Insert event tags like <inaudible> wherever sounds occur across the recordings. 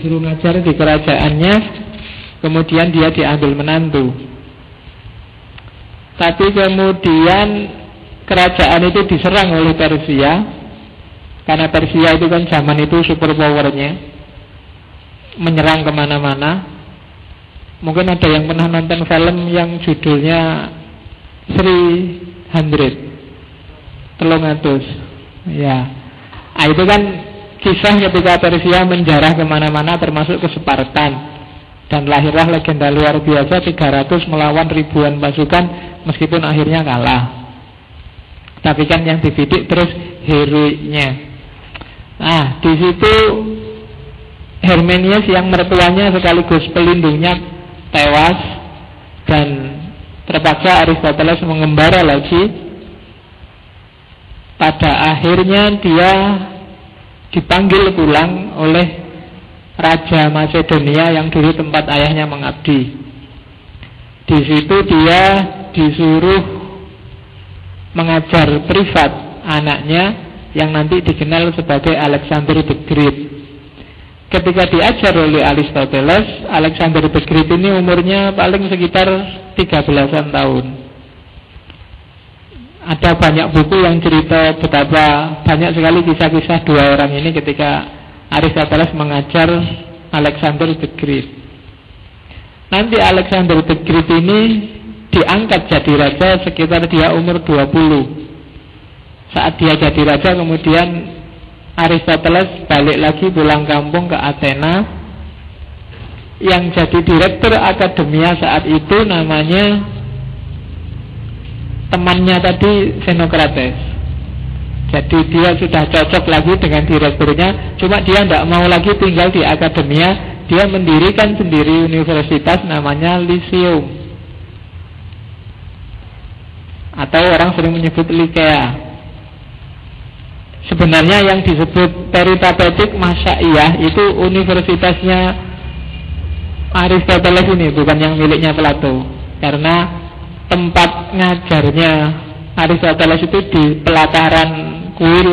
disuruh ngajar di kerajaannya, kemudian dia diambil menantu. Tapi kemudian kerajaan itu diserang oleh Persia, karena Persia itu kan zaman itu super powernya, menyerang ke mana-mana. Mungkin ada yang pernah nonton film yang judulnya Sri Hundred Telung atus Ya nah, Itu kan kisah ketika Persia menjarah ke mana-mana termasuk ke Spartan. Dan lahirlah legenda luar biasa 300 melawan ribuan pasukan Meskipun akhirnya kalah. Tapi kan yang dibidik terus heroiknya. Nah di situ Hermenius yang mertuanya sekaligus pelindungnya tewas dan terpaksa Aristoteles mengembara lagi. Pada akhirnya dia dipanggil pulang oleh Raja Macedonia yang dulu tempat ayahnya mengabdi. Di situ dia disuruh mengajar privat anaknya yang nanti dikenal sebagai Alexander the Great. Ketika diajar oleh Aristoteles, Alexander the Great ini umurnya paling sekitar 13-an tahun. Ada banyak buku yang cerita betapa banyak sekali kisah-kisah dua orang ini ketika Aristoteles mengajar Alexander the Great. Nanti Alexander the Great ini diangkat jadi raja sekitar dia umur 20. Saat dia jadi raja kemudian Aristoteles balik lagi pulang kampung ke Athena yang jadi direktur akademia saat itu namanya temannya tadi Xenocrates. Jadi dia sudah cocok lagi dengan direkturnya cuma dia tidak mau lagi tinggal di akademia. Dia mendirikan sendiri universitas namanya Lyceum. Atau orang sering menyebut Lycea Sebenarnya yang disebut peripatetik iya itu universitasnya Aristoteles ini bukan yang miliknya Plato. Karena tempat ngajarnya Aristoteles itu di pelataran kuil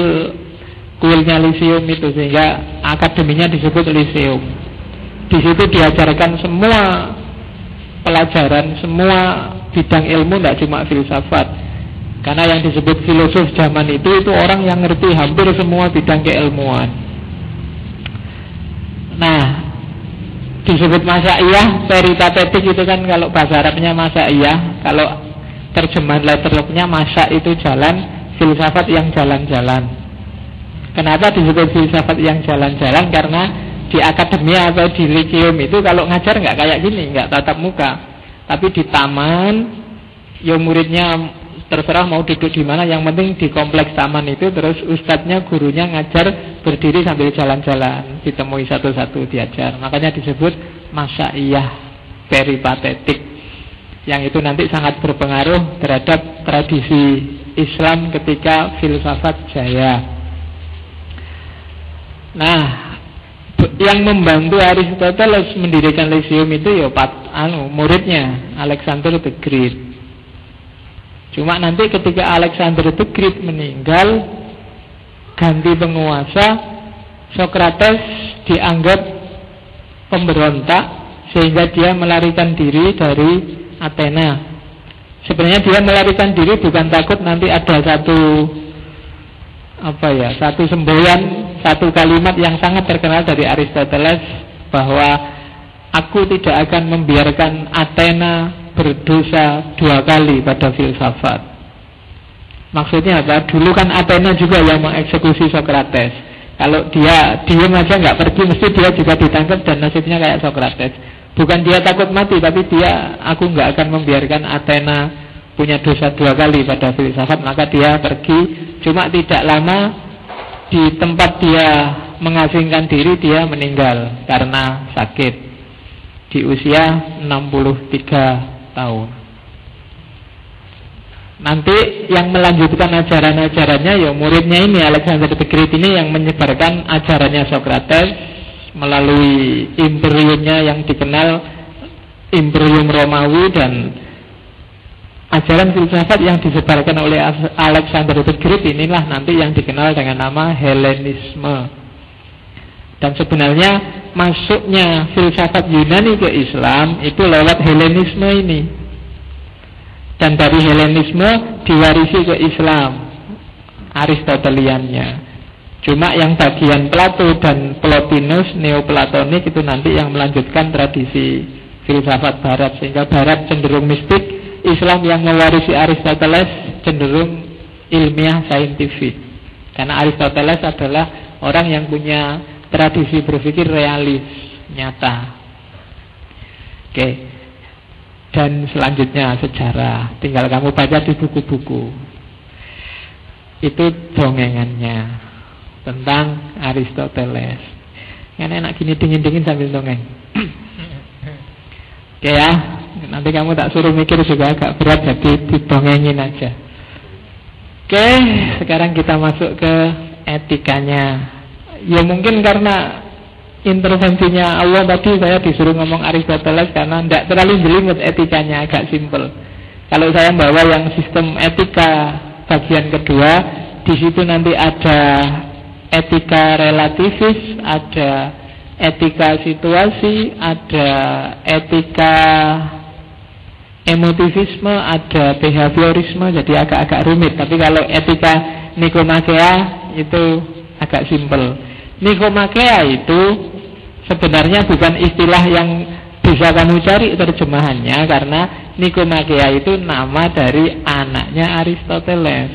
kuilnya Lyceum itu sehingga akademinya disebut Lyceum. Di situ diajarkan semua pelajaran, semua bidang ilmu tidak cuma filsafat, karena yang disebut filosof zaman itu itu orang yang ngerti hampir semua bidang keilmuan. Nah, disebut masa iya, peritatetik itu kan kalau bahasa Arabnya masa iya, kalau terjemahan letterlocknya masa itu jalan, filsafat yang jalan-jalan. Kenapa disebut filsafat yang jalan-jalan? Karena di akademia atau di lyceum itu kalau ngajar nggak kayak gini, nggak tatap muka, tapi di taman, ya muridnya terserah mau duduk di mana yang penting di kompleks taman itu terus ustadznya gurunya ngajar berdiri sambil jalan-jalan ditemui satu-satu diajar. Makanya disebut masaiyah peripatetik yang itu nanti sangat berpengaruh terhadap tradisi Islam ketika filsafat jaya. Nah yang membantu Aristoteles mendirikan Lyceum itu ya anu, muridnya Alexander the Great. Cuma nanti ketika Alexander the Great meninggal Ganti penguasa Socrates dianggap pemberontak Sehingga dia melarikan diri dari Athena Sebenarnya dia melarikan diri bukan takut nanti ada satu apa ya satu semboyan satu kalimat yang sangat terkenal dari Aristoteles bahwa aku tidak akan membiarkan Athena berdosa dua kali pada filsafat. Maksudnya apa? Dulu kan Athena juga yang mengeksekusi Socrates. Kalau dia diem aja nggak pergi, mesti dia juga ditangkap dan nasibnya kayak Socrates. Bukan dia takut mati, tapi dia aku nggak akan membiarkan Athena punya dosa dua kali pada filsafat, maka dia pergi. Cuma tidak lama di tempat dia mengasingkan diri dia meninggal karena sakit di usia 63 tahun. Nanti yang melanjutkan ajaran-ajarannya ya muridnya ini Alexander the Great ini yang menyebarkan ajarannya Socrates melalui imperiumnya yang dikenal imperium Romawi dan ajaran filsafat yang disebarkan oleh Alexander the Great inilah nanti yang dikenal dengan nama Helenisme. Dan sebenarnya masuknya filsafat Yunani ke Islam itu lewat Helenisme ini. Dan dari Helenisme diwarisi ke Islam Aristoteliannya. Cuma yang bagian Plato dan Plotinus Neoplatonik itu nanti yang melanjutkan tradisi filsafat Barat sehingga Barat cenderung mistik, Islam yang mewarisi Aristoteles cenderung ilmiah saintifik. Karena Aristoteles adalah orang yang punya tradisi berpikir realis, nyata. Oke. Dan selanjutnya sejarah, tinggal kamu baca di buku-buku. Itu dongengannya tentang Aristoteles. Kan enak gini dingin-dingin sambil dongeng. <clears throat> Oke ya, nanti kamu tak suruh mikir juga agak berat jadi didongengin aja. Oke, sekarang kita masuk ke etikanya. Ya mungkin karena intervensinya Allah tadi saya disuruh ngomong Aristoteles karena tidak terlalu jelimet etikanya agak simpel. Kalau saya bawa yang sistem etika bagian kedua, di situ nanti ada etika relativis, ada etika situasi, ada etika emotivisme, ada behaviorisme, jadi agak-agak rumit. Tapi kalau etika Nikomakea itu agak simpel. Nikomakea itu sebenarnya bukan istilah yang bisa kamu cari terjemahannya karena Nikomakea itu nama dari anaknya Aristoteles.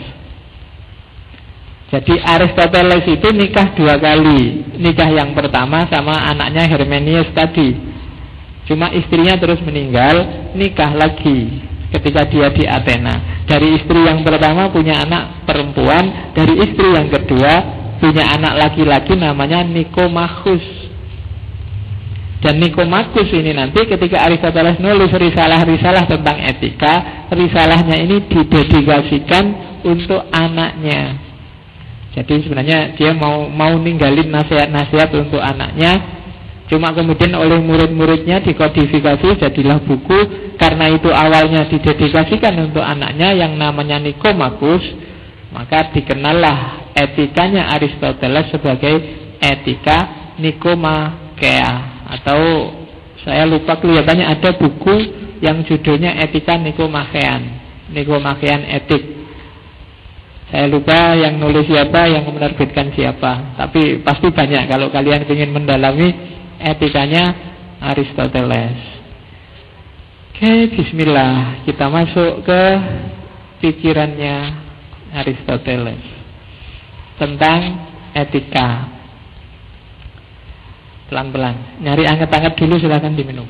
Jadi Aristoteles itu nikah dua kali. Nikah yang pertama sama anaknya Hermenius tadi. Cuma istrinya terus meninggal, nikah lagi ketika dia di Athena. Dari istri yang pertama punya anak perempuan, dari istri yang kedua punya anak laki-laki namanya Nikomachus. Dan Nikomachus ini nanti ketika Aristoteles nulis risalah-risalah tentang etika, risalahnya ini didedikasikan untuk anaknya. Jadi sebenarnya dia mau mau ninggalin nasihat-nasihat untuk anaknya Cuma kemudian oleh murid-muridnya dikodifikasi jadilah buku Karena itu awalnya didedikasikan untuk anaknya yang namanya Nikomakus Maka dikenallah etikanya Aristoteles sebagai etika Nikomakea Atau saya lupa kelihatannya ada buku yang judulnya Etika Nikomachean. Nikomachean Etik. Saya lupa yang nulis siapa, yang menerbitkan siapa. Tapi pasti banyak kalau kalian ingin mendalami etikanya Aristoteles. Oke, bismillah. Kita masuk ke pikirannya Aristoteles tentang etika. Pelan-pelan. Nyari anget-anget dulu silahkan diminum.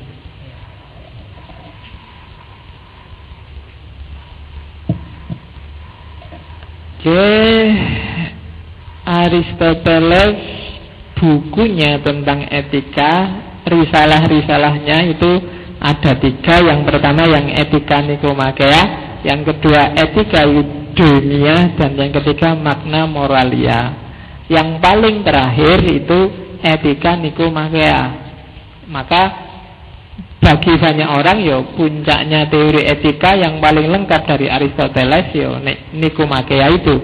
Oke, Aristoteles bukunya tentang etika risalah-risalahnya itu ada tiga yang pertama yang etika nikomakea yang kedua etika dunia dan yang ketiga makna moralia yang paling terakhir itu etika nikomakea maka bagi banyak orang yo puncaknya teori etika yang paling lengkap dari Aristoteles yo nikomakea itu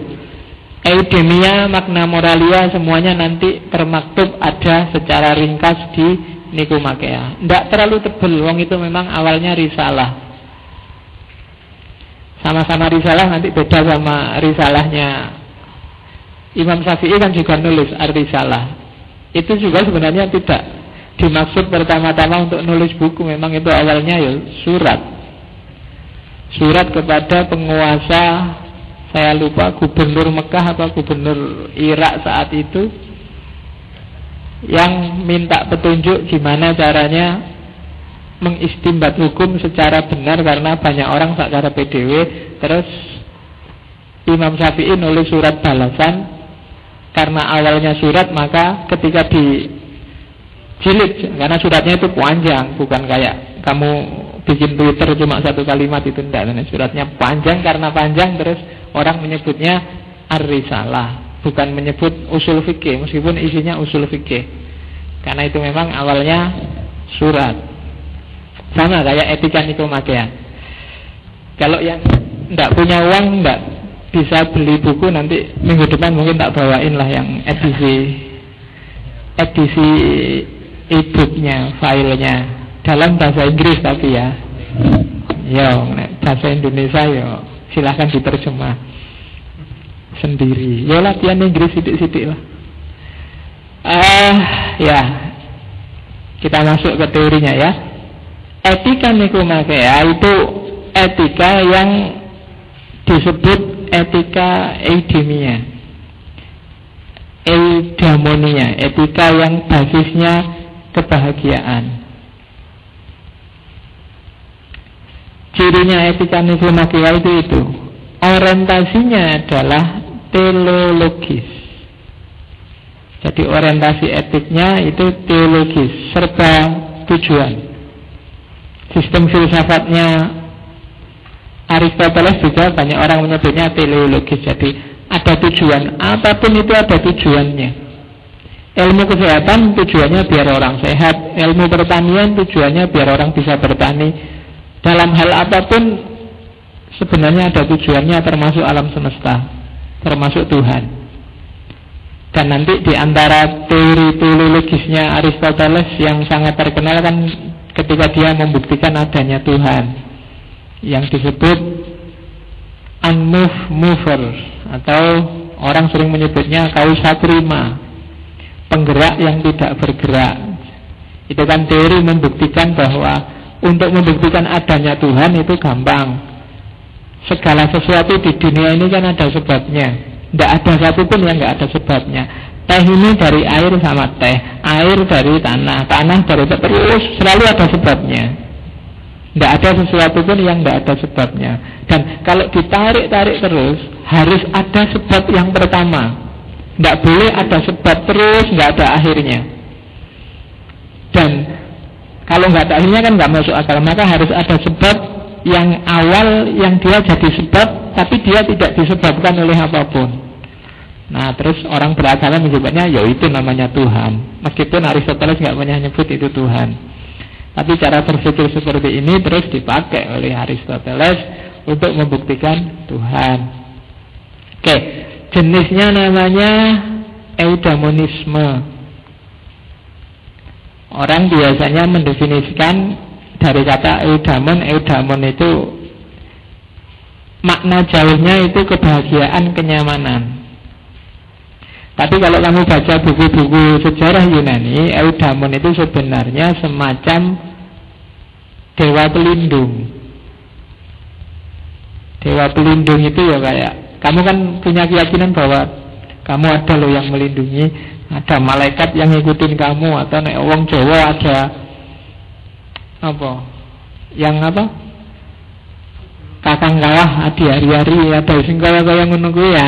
Eudemia, makna moralia semuanya nanti termaktub ada secara ringkas di Nikomakea. Tidak terlalu tebel, wong itu memang awalnya risalah. Sama-sama risalah nanti beda sama risalahnya Imam Syafi'i kan juga nulis ar-risalah. Itu juga sebenarnya tidak dimaksud pertama-tama untuk nulis buku, memang itu awalnya ya surat. Surat kepada penguasa saya lupa gubernur Mekah atau gubernur Irak saat itu yang minta petunjuk gimana caranya mengistimbat hukum secara benar karena banyak orang secara PDW terus Imam Syafi'i nulis surat balasan karena awalnya surat maka ketika di jilid karena suratnya itu panjang bukan kayak kamu bikin Twitter cuma satu kalimat itu tidak suratnya panjang karena panjang terus orang menyebutnya ar-risalah, bukan menyebut usul fikih meskipun isinya usul fikih. Karena itu memang awalnya surat. Sama kayak etika nikomakea. Kalau yang tidak punya uang tidak bisa beli buku nanti minggu depan mungkin tak bawain lah yang edisi edisi e-booknya, filenya dalam bahasa Inggris tapi ya. Yo, bahasa Indonesia yo silahkan diterjemah sendiri. Ya latihan Inggris sidik-sidik lah. Uh, ya, kita masuk ke teorinya ya. Etika nikumakea itu etika yang disebut etika eudemia eudaimonia etika yang basisnya kebahagiaan. Cirinya etika niflomakia itu itu. Orientasinya adalah teologis. Jadi orientasi etiknya itu teologis serta tujuan sistem filsafatnya Aristoteles juga banyak orang menyebutnya teleologis. Jadi ada tujuan. Apa pun itu ada tujuannya. Ilmu kesehatan tujuannya biar orang sehat. Ilmu pertanian tujuannya biar orang bisa bertani. Dalam hal apa pun sebenarnya ada tujuannya termasuk alam semesta, termasuk Tuhan. Dan nanti di antara teori teologisnya Aristoteles yang sangat terkenal kan ketika dia membuktikan adanya Tuhan yang disebut unmoved mover atau orang sering menyebutnya kausa prima penggerak yang tidak bergerak itu kan teori membuktikan bahwa untuk membuktikan adanya Tuhan itu gampang. Segala sesuatu di dunia ini kan ada sebabnya. Tidak ada satupun yang nggak ada sebabnya. Teh ini dari air sama teh, air dari tanah, tanah dari terus selalu ada sebabnya. Tidak ada sesuatu pun yang tidak ada sebabnya. Dan kalau ditarik-tarik terus, harus ada sebab yang pertama. Tidak boleh ada sebab terus, nggak ada akhirnya. Dan kalau nggak ada akhirnya kan nggak masuk akal. Maka harus ada sebab yang awal yang dia jadi sebab, tapi dia tidak disebabkan oleh apa pun. Nah terus orang beragama menyebutnya ya itu namanya Tuhan. Meskipun Aristoteles nggak pernah nyebut itu Tuhan. Tapi cara berpikir seperti ini terus dipakai oleh Aristoteles untuk membuktikan Tuhan. Oke, jenisnya namanya eudaimonisme. Orang biasanya mendefinisikan dari kata eudamon, eudamon itu makna jauhnya itu kebahagiaan, kenyamanan. Tapi kalau kamu baca buku-buku sejarah Yunani, eudamon itu sebenarnya semacam dewa pelindung. Dewa pelindung itu ya kayak kamu kan punya keyakinan bahwa kamu ada loh yang melindungi ada malaikat yang ngikutin kamu atau nek wong Jawa ada apa? Yang apa? Kakang kalah adi hari-hari atau sing kaya kaya ngono ya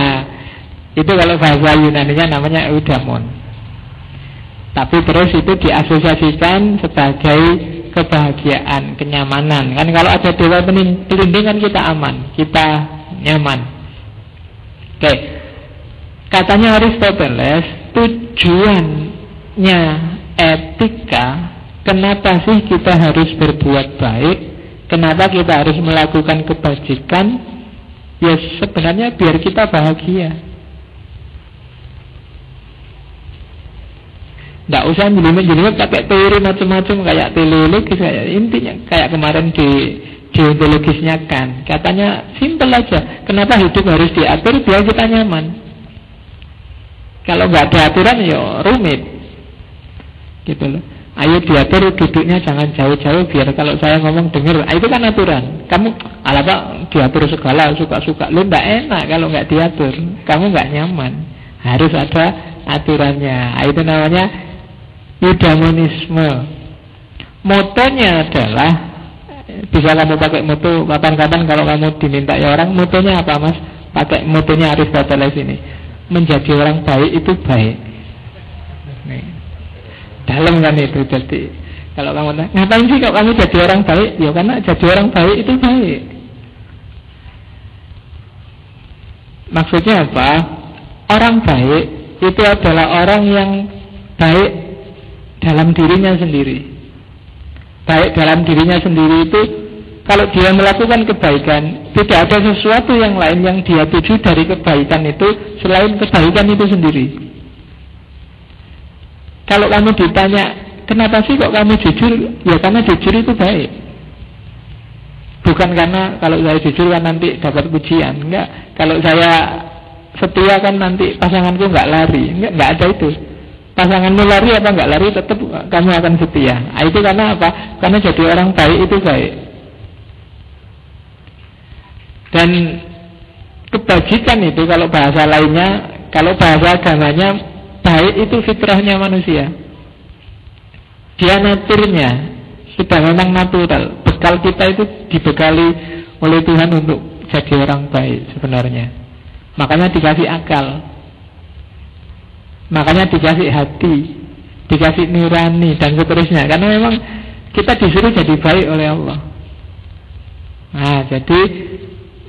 itu kalau bahasa Yunani-nya namanya eudamon tapi terus itu diasosiasikan sebagai kebahagiaan, kenyamanan. Kan kalau ada dewa pelindung kan kita aman, kita nyaman. Oke. Katanya Aristoteles, tujuannya etika Kenapa sih kita harus berbuat baik Kenapa kita harus melakukan kebajikan Ya sebenarnya biar kita bahagia Tidak usah jelimet-jelimet pakai teori macam-macam kayak teleologis kayak intinya kayak kemarin di geologisnya kan katanya simpel aja kenapa hidup harus diatur biar kita nyaman kalau nggak ada aturan ya rumit. Gitu loh. Ayo diatur duduknya jangan jauh-jauh biar kalau saya ngomong dengar. Ah, itu kan aturan. Kamu ala pak diatur segala suka-suka. Lu nggak enak kalau nggak diatur. Kamu nggak nyaman. Harus ada aturannya. Ah, itu namanya eudaimonisme. Motonya adalah bisa kamu pakai moto kapan-kapan kalau kamu diminta ya orang motonya apa mas? Pakai motonya Aristoteles ini menjadi orang baik itu baik. Nih. Dalam kan itu jadi kalau kamu ngapain sih kalau kamu jadi orang baik? Ya karena jadi orang baik itu baik. Maksudnya apa? Orang baik itu adalah orang yang baik dalam dirinya sendiri. Baik dalam dirinya sendiri itu kalau dia melakukan kebaikan, tidak ada sesuatu yang lain yang dia tuju dari kebaikan itu selain kebaikan itu sendiri. Kalau kamu ditanya, kenapa sih kok kamu jujur? Ya karena jujur itu baik. Bukan karena kalau saya jujur kan nanti dapat pujian. Enggak. Kalau saya setia kan nanti pasanganku nggak lari. Enggak, nggak ada itu. Pasanganmu lari apa nggak lari tetap kamu akan setia. Nah, itu karena apa? Karena jadi orang baik itu baik. Dan kebajikan itu kalau bahasa lainnya, kalau bahasa agamanya baik itu fitrahnya manusia. Dia naturnya sudah memang natural. Bekal kita itu dibekali oleh Tuhan untuk jadi orang baik sebenarnya. Makanya dikasih akal. Makanya dikasih hati, dikasih nurani dan seterusnya. Karena memang kita disuruh jadi baik oleh Allah. Nah, jadi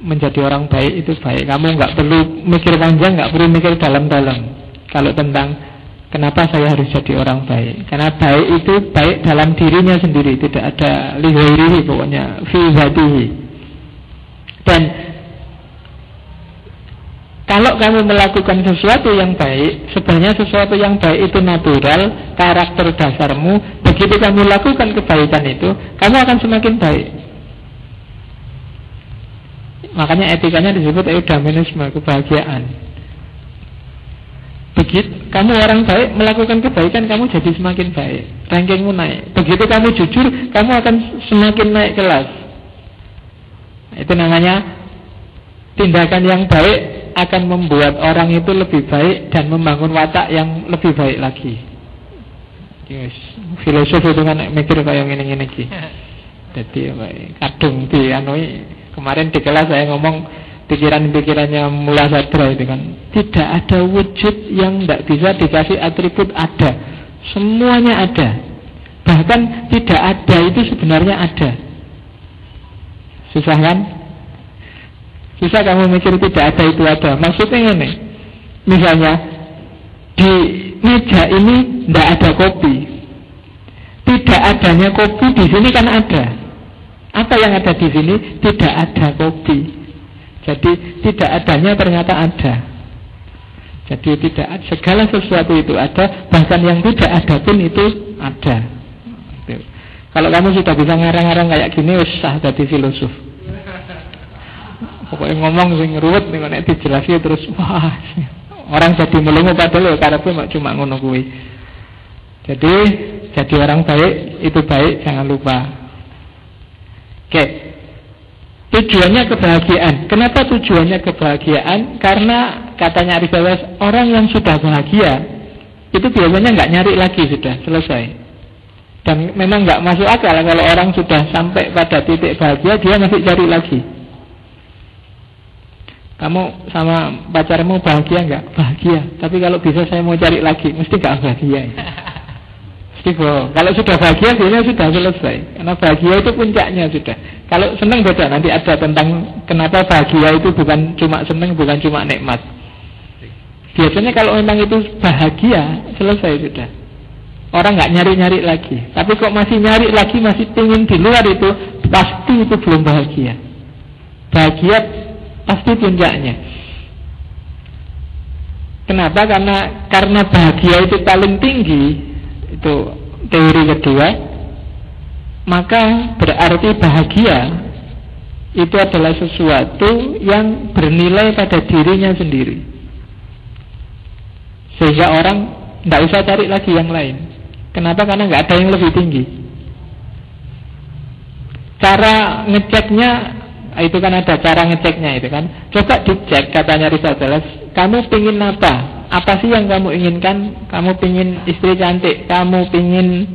menjadi orang baik itu baik. Kamu nggak perlu mikir panjang, nggak perlu mikir dalam-dalam. Kalau tentang kenapa saya harus jadi orang baik, karena baik itu baik dalam dirinya sendiri, tidak ada lihairihi pokoknya fi Dan kalau kamu melakukan sesuatu yang baik, sebenarnya sesuatu yang baik itu natural, karakter dasarmu. Begitu kamu lakukan kebaikan itu, kamu akan semakin baik. Makanya etikanya disebut eudaminisme, kebahagiaan. Begitu kamu orang baik melakukan kebaikan, kamu jadi semakin baik. Rankingmu naik. Begitu kamu jujur, kamu akan semakin naik kelas. Itu namanya tindakan yang baik akan membuat orang itu lebih baik dan membangun watak yang lebih baik lagi. Yes. Filosof itu kan mikir kayak gini-gini Jadi kadung di anoi Kemarin di kelas saya ngomong pikiran-pikirannya Mullah Sadra itu kan tidak ada wujud yang tidak bisa dikasih atribut ada. Semuanya ada. Bahkan tidak ada itu sebenarnya ada. Susah kan susah kamu mikir tidak ada itu ada maksudnya ini misalnya di meja ini tidak ada kopi tidak adanya kopi di sini kan ada apa yang ada di sini? Tidak ada kopi. Jadi tidak adanya ternyata ada. Jadi tidak segala sesuatu itu ada, bahkan yang tidak ada pun itu ada. Kalau kamu sudah bisa ngarang-ngarang kayak gini, usah jadi filosof. Pokoknya ngomong sing ruwet nih nek dijelasin terus wah orang jadi melungu padahal ya karena cuma ngono kuwi. Jadi jadi orang baik itu baik jangan lupa Oke. Tujuannya kebahagiaan. Kenapa tujuannya kebahagiaan? Karena katanya Aristoteles, orang yang sudah bahagia itu biasanya nggak nyari lagi sudah selesai. Dan memang nggak masuk akal kalau orang sudah sampai pada titik bahagia dia masih cari lagi. Kamu sama pacarmu bahagia nggak? Bahagia. Tapi kalau bisa saya mau cari lagi, mesti nggak bahagia. Istiqo. Kalau sudah bahagia sebenarnya sudah selesai. Karena bahagia itu puncaknya sudah. Kalau senang beda nanti ada tentang kenapa bahagia itu bukan cuma senang, bukan cuma nikmat. Biasanya kalau memang itu bahagia selesai sudah. Orang nggak nyari-nyari lagi. Tapi kok masih nyari lagi, masih pingin di luar itu, pasti itu belum bahagia. Bahagia pasti puncaknya. Kenapa? Karena karena bahagia itu paling tinggi, itu teori kedua maka berarti bahagia itu adalah sesuatu yang bernilai pada dirinya sendiri sehingga orang tidak usah cari lagi yang lain kenapa karena nggak ada yang lebih tinggi cara ngeceknya itu kan ada cara ngeceknya itu kan coba dicek katanya Aristoteles kamu pingin apa apa sih yang kamu inginkan? Kamu pingin istri cantik, kamu pingin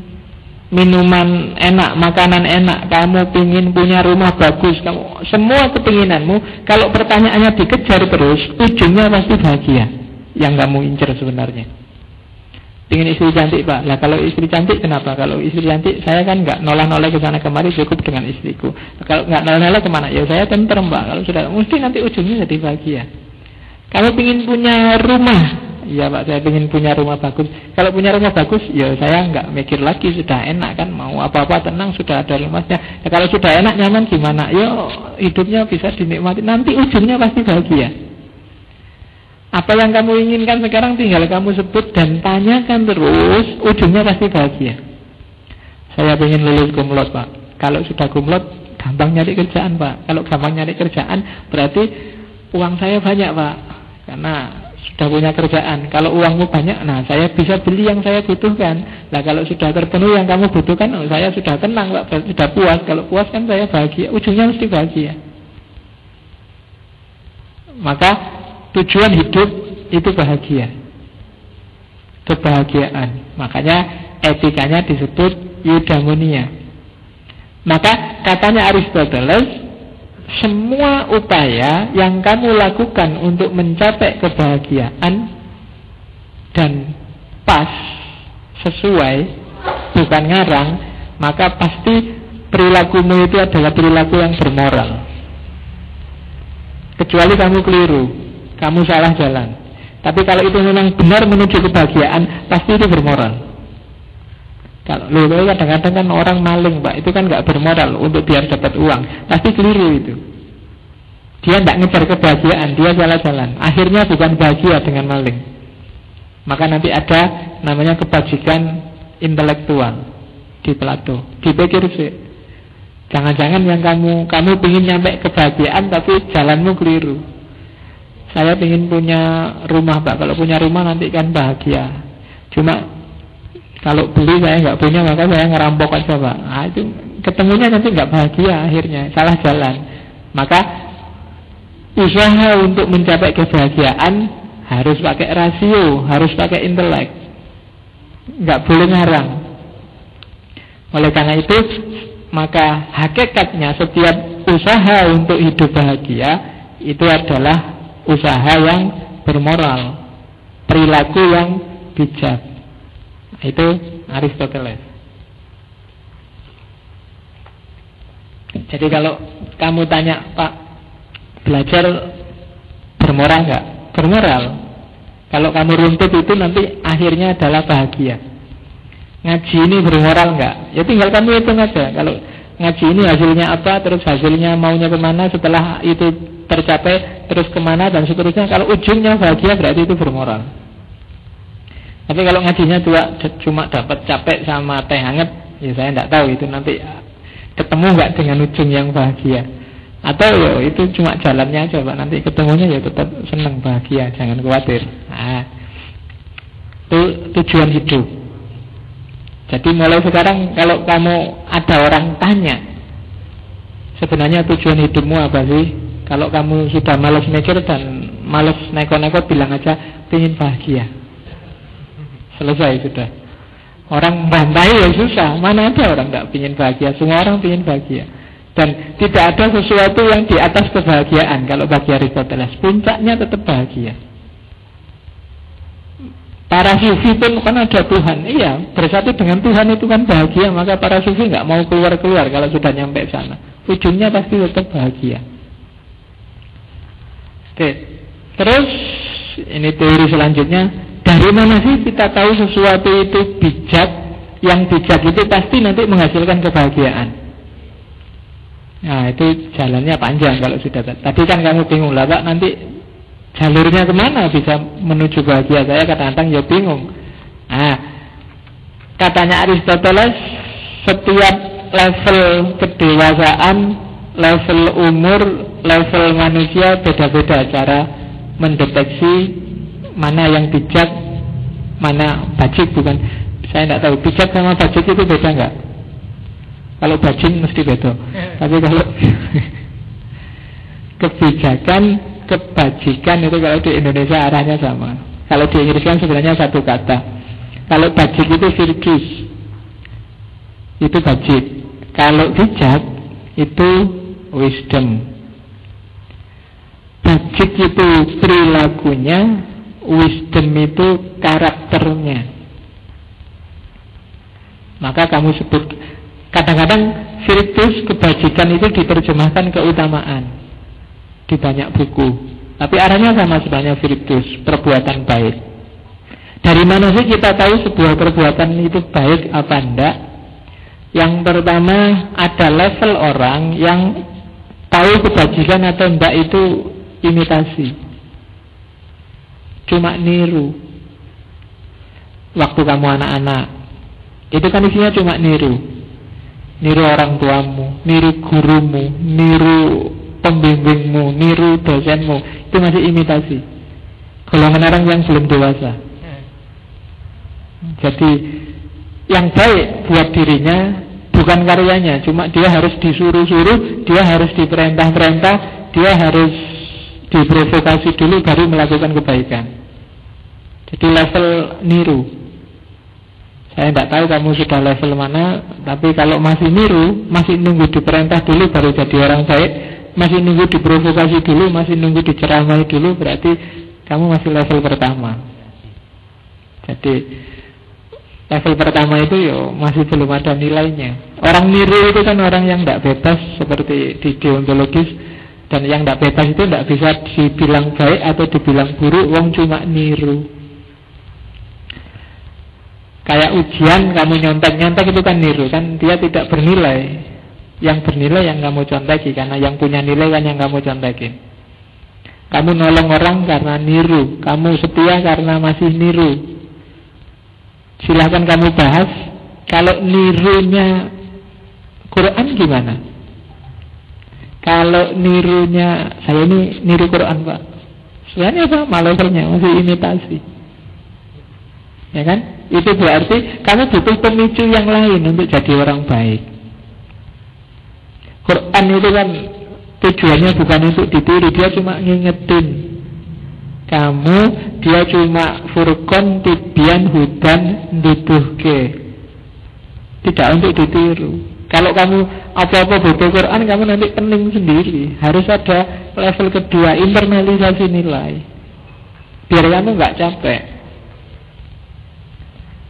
minuman enak, makanan enak, kamu pingin punya rumah bagus, kamu semua kepinginanmu. Kalau pertanyaannya dikejar terus, ujungnya pasti bahagia. Yang kamu incer sebenarnya. Pingin istri cantik pak, lah kalau istri cantik kenapa? Kalau istri cantik saya kan nggak nolak-nolak ke sana kemari cukup dengan istriku. Kalau nggak nolak-nolak ke mana? Ya saya tentrem pak. Kalau sudah, mesti nanti ujungnya jadi bahagia. Kalau ingin punya rumah, Iya pak, saya ingin punya rumah bagus. Kalau punya rumah bagus, ya saya nggak mikir lagi, sudah enak kan, mau apa-apa tenang, sudah ada rumahnya. Ya, kalau sudah enak nyaman gimana? Yo hidupnya bisa dinikmati. Nanti ujungnya pasti bahagia. Apa yang kamu inginkan sekarang tinggal kamu sebut dan tanyakan terus, ujungnya pasti bahagia. Saya ingin lulus kumlot pak. Kalau sudah kumlot, gampang nyari kerjaan pak. Kalau gampang nyari kerjaan, berarti uang saya banyak pak. Karena sudah punya kerjaan. Kalau uangmu banyak, nah saya bisa beli yang saya butuhkan. Nah kalau sudah terpenuhi yang kamu butuhkan, oh, saya sudah tenang pak, sudah puas. Kalau puas kan saya bahagia. Ujungnya mesti bahagia. Maka tujuan hidup itu bahagia. Kebahagiaan. Makanya etikanya disebut eudaimonia. Maka katanya Aristoteles, semua upaya yang kamu lakukan untuk mencapai kebahagiaan dan pas sesuai bukan ngarang maka pasti perilakumu itu adalah perilaku yang bermoral kecuali kamu keliru kamu salah jalan tapi kalau itu memang benar menuju kebahagiaan pasti itu bermoral kalau lu kadang-kadang kan orang maling pak itu kan nggak bermoral untuk biar dapat uang, pasti keliru itu. Dia tidak ngejar kebahagiaan, dia jalan-jalan. Akhirnya bukan bahagia dengan maling. Maka nanti ada namanya kebajikan intelektual di Plato. Dipikir sih. Jangan-jangan yang kamu kamu ingin nyampe kebahagiaan tapi jalanmu keliru. Saya ingin punya rumah pak. Kalau punya rumah nanti kan bahagia. Cuma kalau beli saya nggak punya maka saya ngerampok aja pak. Nah, itu ketemunya nanti nggak bahagia akhirnya, salah jalan. Maka usaha untuk mencapai kebahagiaan harus pakai rasio, harus pakai intelek, nggak boleh ngarang. Oleh karena itu, maka hakikatnya setiap usaha untuk hidup bahagia itu adalah usaha yang bermoral, perilaku yang bijak. Itu Aristoteles. Jadi kalau kamu tanya Pak belajar bermoral nggak? Bermoral. Kalau kamu runtut itu nanti akhirnya adalah bahagia. Ngaji ini bermoral nggak? Ya tinggal kamu hitung aja. Kalau ngaji ini hasilnya apa, terus hasilnya maunya ke mana, setelah itu tercapai, terus ke mana dan seterusnya. Kalau ujungnya bahagia berarti itu bermoral. Tapi kalau ngajinya cuma, cuma dapat capek sama teh hangat, ya saya tidak tahu itu nanti ketemu nggak dengan ujung yang bahagia. Atau ya itu cuma jalannya aja nanti ketemunya ya tetap senang bahagia, jangan khawatir. Nah, itu tujuan hidup. Jadi mulai sekarang kalau kamu ada orang tanya, sebenarnya tujuan hidupmu apa sih? Kalau kamu sudah malas mikir dan malas neko-neko bilang aja ingin bahagia. Selesai sudah. Orang bantai ya susah. Mana ada orang nggak pingin bahagia? Semua orang pingin bahagia. Dan tidak ada sesuatu yang di atas kebahagiaan. Kalau bagi Aristoteles, puncaknya tetap bahagia. Para sufi pun kan ada Tuhan. Iya, bersatu dengan Tuhan itu kan bahagia. Maka para sufi nggak mau keluar-keluar kalau sudah nyampe sana. Ujungnya pasti tetap bahagia. Oke. Terus ini teori selanjutnya dari mana sih kita tahu sesuatu itu bijak? Yang bijak itu pasti nanti menghasilkan kebahagiaan. Nah itu jalannya panjang kalau sudah Tadi kan kamu bingung lah Pak nanti jalurnya ke mana bisa menuju bahagia Saya kadang-kadang ya bingung Nah katanya Aristoteles Setiap level kedewasaan Level umur Level manusia beda-beda cara mendeteksi mana yang bijak, mana bajik bukan. Saya tidak tahu bijak sama bajik itu beda nggak? Kalau bajing mesti beda. <laughs> Tapi kalau <laughs> kebijakan, kebajikan itu kalau di Indonesia arahnya sama. Kalau di Inggris kan sebenarnya satu kata. Kalau bajik itu virtus, itu bajik. Kalau bijak itu wisdom. Bajik itu perilakunya, wisdom itu karakternya. Maka kamu sebut kadang-kadang virtus kebajikan itu diterjemahkan keutamaan di banyak buku. Tapi arahnya sama sebenarnya virtus, perbuatan baik. Dari mana sih kita tahu sebuah perbuatan itu baik apa enggak? Yang pertama ada level orang yang tahu kebajikan atau enggak itu imitasi cuma niru waktu kamu anak-anak itu kan isinya cuma niru niru orang tuamu, niru gurumu, niru pembimbingmu, niru dosenmu, itu masih imitasi. Golongan orang yang belum dewasa. Jadi yang baik buat dirinya bukan karyanya, cuma dia harus disuruh-suruh, dia harus diperintah-perintah, dia harus diprovokasi dulu baru melakukan kebaikan. Jadi level niru. Saya tidak tahu kamu sudah level mana, tapi kalau masih niru, masih nunggu diperintah dulu baru jadi orang baik, masih nunggu diprovokasi dulu, masih nunggu diceramai dulu, berarti kamu masih level pertama. Jadi level pertama itu yo masih belum ada nilainya. Orang niru itu kan orang yang tidak bebas seperti di deontologis dan yang tidak bebas itu tidak bisa dibilang baik atau dibilang buruk, wong cuma niru. Kayak ujian kamu nyontek-nyontek itu kan niru kan dia tidak bernilai yang bernilai yang kamu contekin Karena yang punya nilai kan yang kamu contekin Kamu nolong orang karena niru Kamu setia karena masih niru. Silahkan kamu bahas Kalau nirunya Quran gimana? Kalau nirunya Saya ini niru Quran pak. Sebenarnya sama levelnya Masih imitasi. Ya kan? Itu berarti kamu butuh pemicu yang lain Untuk jadi orang baik Quran itu kan tujuannya bukan untuk ditiru, dia cuma ngingetin kamu, dia cuma furkon tibian hudan dibuhke. Tidak untuk ditiru. Kalau kamu apa-apa butuh Quran, kamu nanti pening sendiri. Harus ada level kedua, internalisasi nilai. Biar kamu nggak capek.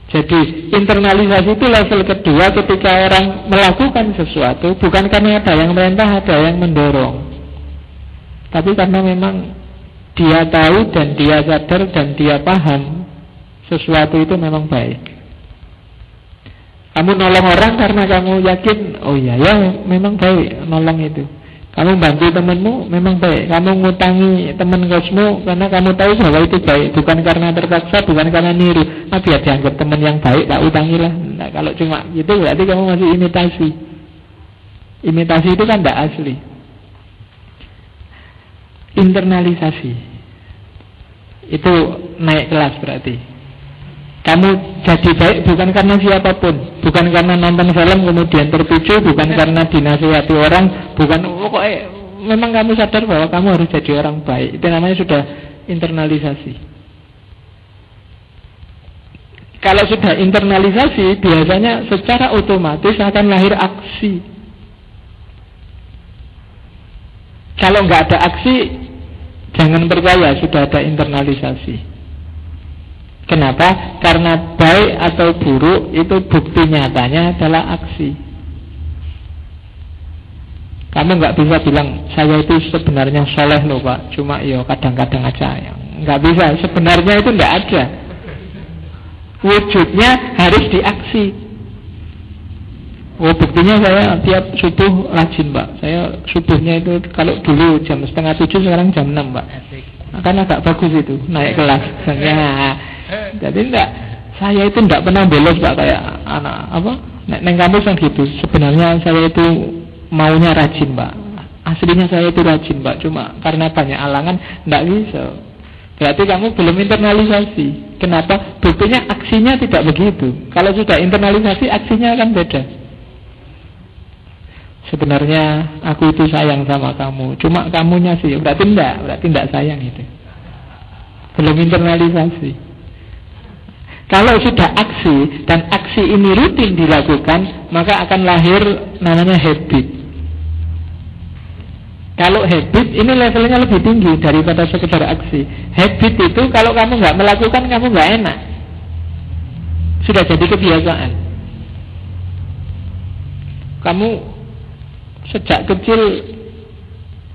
Jadi internalisasi itu level kedua ketika orang melakukan sesuatu bukan karena ada yang merintah, ada yang mendorong. Tapi karena memang dia tahu dan dia sadar dan dia paham sesuatu itu memang baik. Kamu nolong orang karena kamu yakin, oh iya ya memang baik nolong itu. Kamu bantu temanmu memang baik. Kamu ngutangi teman kosmu karena kamu tahu bahwa itu baik, bukan karena terpaksa, bukan karena niru. Nah, biar dianggap teman yang baik, tak utangilah. Nah, kalau cuma gitu berarti kamu masih imitasi. Imitasi itu kan tidak asli. Internalisasi itu naik kelas berarti. Kamu jadi baik bukan karena siapa pun Bukan karena nonton film kemudian tertuju Bukan karena dinasihati orang Bukan pokoknya Memang kamu sadar bahwa kamu harus jadi orang baik. Itu namanya sudah internalisasi. Kalau sudah internalisasi Biasanya secara otomatis akan lahir aksi. Kalau nggak ada aksi Jangan percaya sudah ada internalisasi Kenapa? Karena baik atau buruk itu bukti nyatanya adalah aksi. Kamu nggak bisa bilang saya itu sebenarnya soleh loh pak, cuma yo kadang-kadang aja. Nggak bisa. Sebenarnya itu nggak ada. Wujudnya harus diaksi. Oh buktinya saya tiap subuh rajin pak. Saya subuhnya itu kalau dulu jam setengah tujuh sekarang jam enam pak. Karena agak bagus itu naik kelas. <laughs> Ya, jadi enggak saya itu enggak pernah bolos Pak kayak anak apa? Nek neng kampus kan gitu. Sebenarnya saya itu maunya rajin, Pak. Aslinya saya itu rajin, Pak. Cuma karena banyak alangan enggak bisa. Berarti kamu belum internalisasi. Kenapa? Buktinya aksinya tidak begitu. Kalau sudah internalisasi, aksinya akan beda. Sebenarnya aku itu sayang sama kamu. Cuma kamunya sih. Berarti enggak. Berarti enggak sayang itu. Belum internalisasi. Kalau sudah aksi dan aksi ini rutin dilakukan, maka akan lahir namanya habit. Kalau habit ini levelnya lebih tinggi daripada sekedar aksi. Habit itu kalau kamu nggak melakukan kamu nggak enak. Sudah jadi kebiasaan. Kamu sejak kecil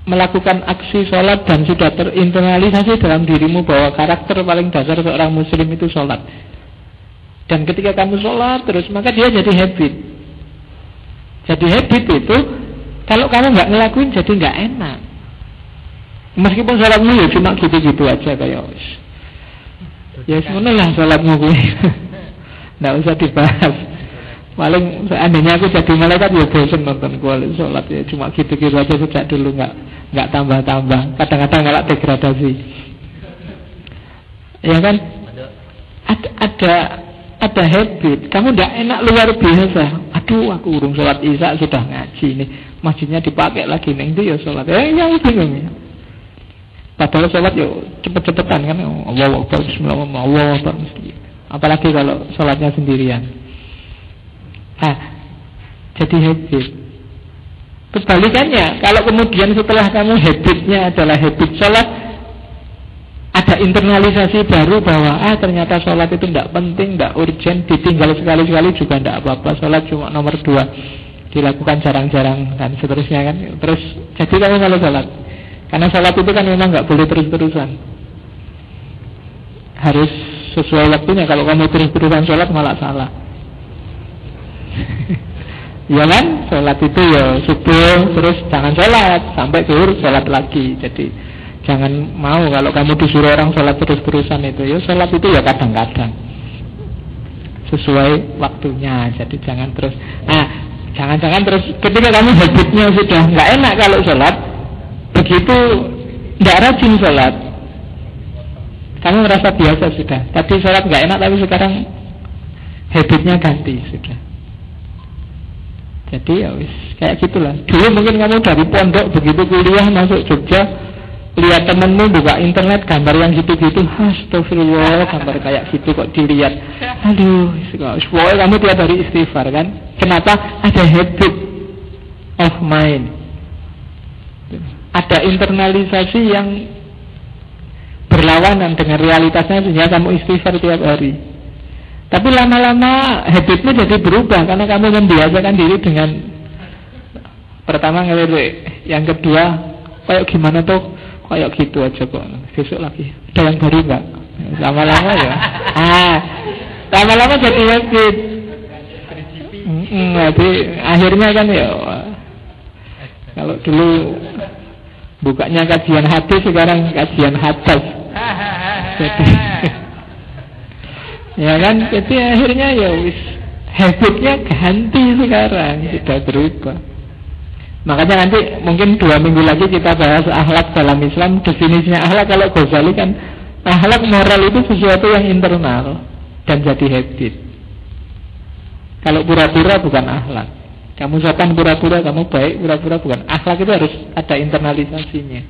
melakukan aksi sholat dan sudah terinternalisasi dalam dirimu bahwa karakter paling dasar seorang muslim itu sholat dan ketika kamu sholat terus, maka dia jadi habit. Jadi habit itu, kalau kamu nggak ngelakuin jadi nggak enak. Meskipun sholatmu ya cuma gitu-gitu aja kayak Ya semuanya lah sholatmu gue. <laughs> Nggak usah dibahas. Paling seandainya aku jadi malaikat ya bosan nonton kuali sholat ya cuma gitu-gitu aja sejak dulu nggak nggak tambah-tambah. Kadang-kadang nggak degradasi. Ya kan? Ada ada ada habit. Kamu tidak enak luar biasa. Aduh, aku urung sholat isya sudah ngaji nih. Masjidnya dipakai lagi nih itu ya sholat. Eh, yang bingung ya. Padahal sholat yuk cepet-cepetan kan. Allah Akbar, Bismillah, Allah Akbar. Apalagi kalau sholatnya sendirian. Nah, jadi habit. Kebalikannya, kalau kemudian setelah kamu habitnya adalah habit sholat, ada internalisasi baru bahwa ah ternyata sholat itu tidak penting, tidak urgent, ditinggal sekali-sekali juga tidak apa-apa. Sholat cuma nomor dua, dilakukan jarang-jarang dan seterusnya kan. Terus jadi kamu kalau sholat, karena sholat itu kan memang nggak boleh terus-terusan, harus sesuai waktunya. Kalau kamu terus-terusan sholat malah salah. <laughs> ya kan sholat itu ya subuh terus jangan sholat sampai zuhur sholat lagi jadi jangan mau kalau kamu disuruh orang sholat terus terusan itu. Ya sholat itu ya kadang-kadang. Sesuai waktunya. Jadi jangan terus. Nah jangan-jangan terus ketika kamu habitnya sudah nggak enak kalau sholat begitu nggak rajin sholat kamu merasa biasa sudah. Tadi sholat nggak enak tapi sekarang habitnya ganti sudah. Jadi ya wis kayak gitulah. Dulu mungkin kamu dari pondok begitu kuliah masuk Jogja lihat temenmu buka internet gambar yang gitu-gitu. Astagfirullah gambar kayak gitu kok dilihat. Aduh pokoknya kamu tiap hari istighfar kan? Kenapa? Ada habit of mind. Ada internalisasi yang berlawanan dengan realitasnya sehingga kamu istighfar tiap hari. Tapi lama-lama habitmu jadi berubah karena kamu membiasakan diri dengan pertama ngelele, yang kedua kayak gimana tuh kayak gitu aja kok. Besok lagi ada yang baru nggak? Lama-lama ya. <laughs> Ah, lama-lama jadi. Hmm, jadi akhirnya kan ya kalau dulu bukanya kajian hati sekarang kajian hadis. Jadi <laughs> Ya kan, jadi akhirnya ya wis habitnya ganti sekarang, tidak berubah. Makanya nanti mungkin dua minggu lagi kita bahas akhlak dalam Islam. Definisinya akhlak kalau Ghazali kan akhlak moral itu sesuatu yang internal dan jadi habit. Kalau pura-pura bukan akhlak. Kamu sopan pura-pura, kamu baik pura-pura bukan. Akhlak itu harus ada internalisasinya.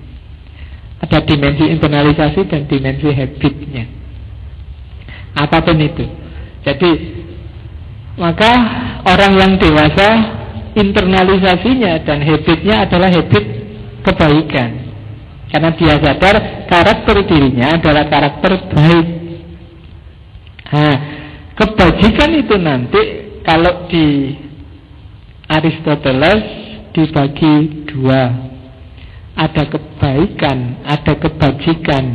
Ada dimensi internalisasi dan dimensi habitnya apa pun itu. Jadi maka orang yang dewasa internalisasinya dan habitnya adalah habit kebaikan. Karena dia sadar karakter dirinya adalah karakter baik. Nah, kebajikan itu nanti kalau di Aristoteles dibagi dua. Ada kebaikan, ada kebajikan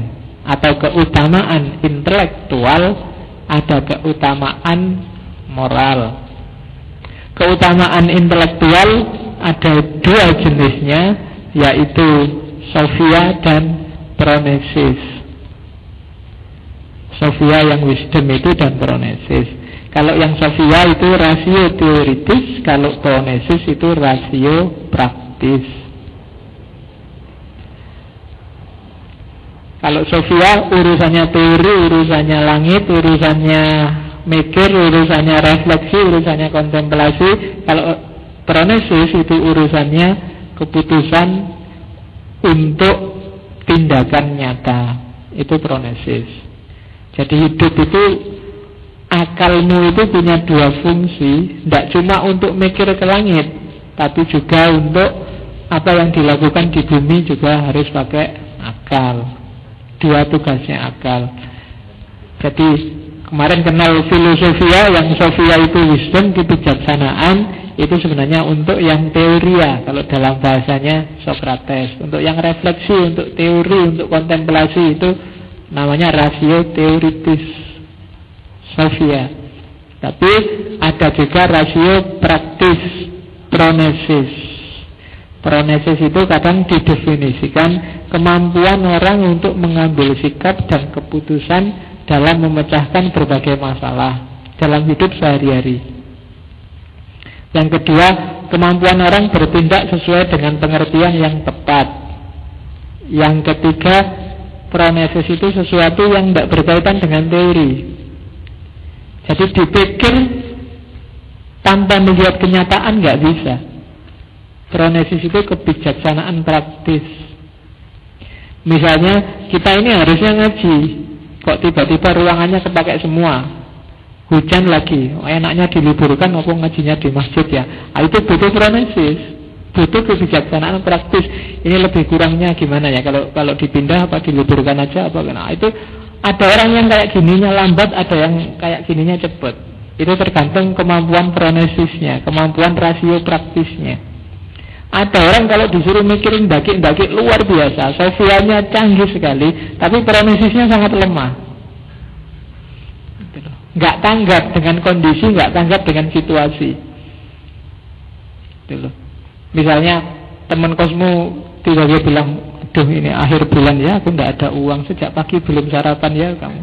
atau keutamaan intelektual ada keutamaan moral. Keutamaan intelektual ada dua jenisnya, yaitu Sofia dan Pronesis. Sofia yang wisdom itu dan Pronesis. Kalau yang Sofia itu rasio teoritis, kalau Pronesis itu rasio praktis. Kalau Sofia urusannya teori, urusannya langit, urusannya mikir, urusannya refleksi, urusannya kontemplasi. Kalau Pronesis itu urusannya keputusan untuk tindakan nyata. Itu Pronesis. Jadi hidup itu akalmu itu punya dua fungsi, tidak cuma untuk mikir ke langit, tapi juga untuk apa yang dilakukan di bumi juga harus pakai akal. Dua tugasnya akal. Jadi kemarin kenal filosofia yang sofia itu wisdom, kebijaksanaan itu sebenarnya untuk yang teoria kalau dalam bahasanya Socrates. Untuk yang refleksi, untuk teori, untuk kontemplasi itu namanya rasio teoritis sofia. Tapi ada juga rasio praktis pronesis Pronesis itu kadang didefinisikan kemampuan orang untuk mengambil sikap dan keputusan dalam memecahkan berbagai masalah dalam hidup sehari-hari. Yang kedua, kemampuan orang bertindak sesuai dengan pengertian yang tepat. Yang ketiga, pronesis itu sesuatu yang tidak berkaitan dengan teori. Jadi dipikir tanpa melihat kenyataan nggak bisa. Pronesis itu kebijaksanaan praktis. Misalnya kita ini harusnya ngaji, kok tiba-tiba ruangannya kepakai semua, hujan lagi, enaknya diliburkan apa ngajinya di masjid ya. Nah, itu butuh pronesis, butuh kebijaksanaan praktis. Ini lebih kurangnya gimana ya? Kalau kalau dipindah apa diliburkan aja apa? Nah, itu ada orang yang kayak gininya lambat, ada yang kayak gininya cepat. Itu tergantung kemampuan pronesisnya, kemampuan rasio praktisnya. Ada orang kalau disuruh mikirin daki-daki luar biasa, sofianya canggih sekali, tapi pronesisnya sangat lemah nggak tanggap dengan kondisi, nggak tanggap dengan situasi. Gitu Misalnya teman kosmu tiba-tiba bilang, aduh ini akhir bulan ya, aku nggak ada uang sejak pagi belum sarapan ya kamu.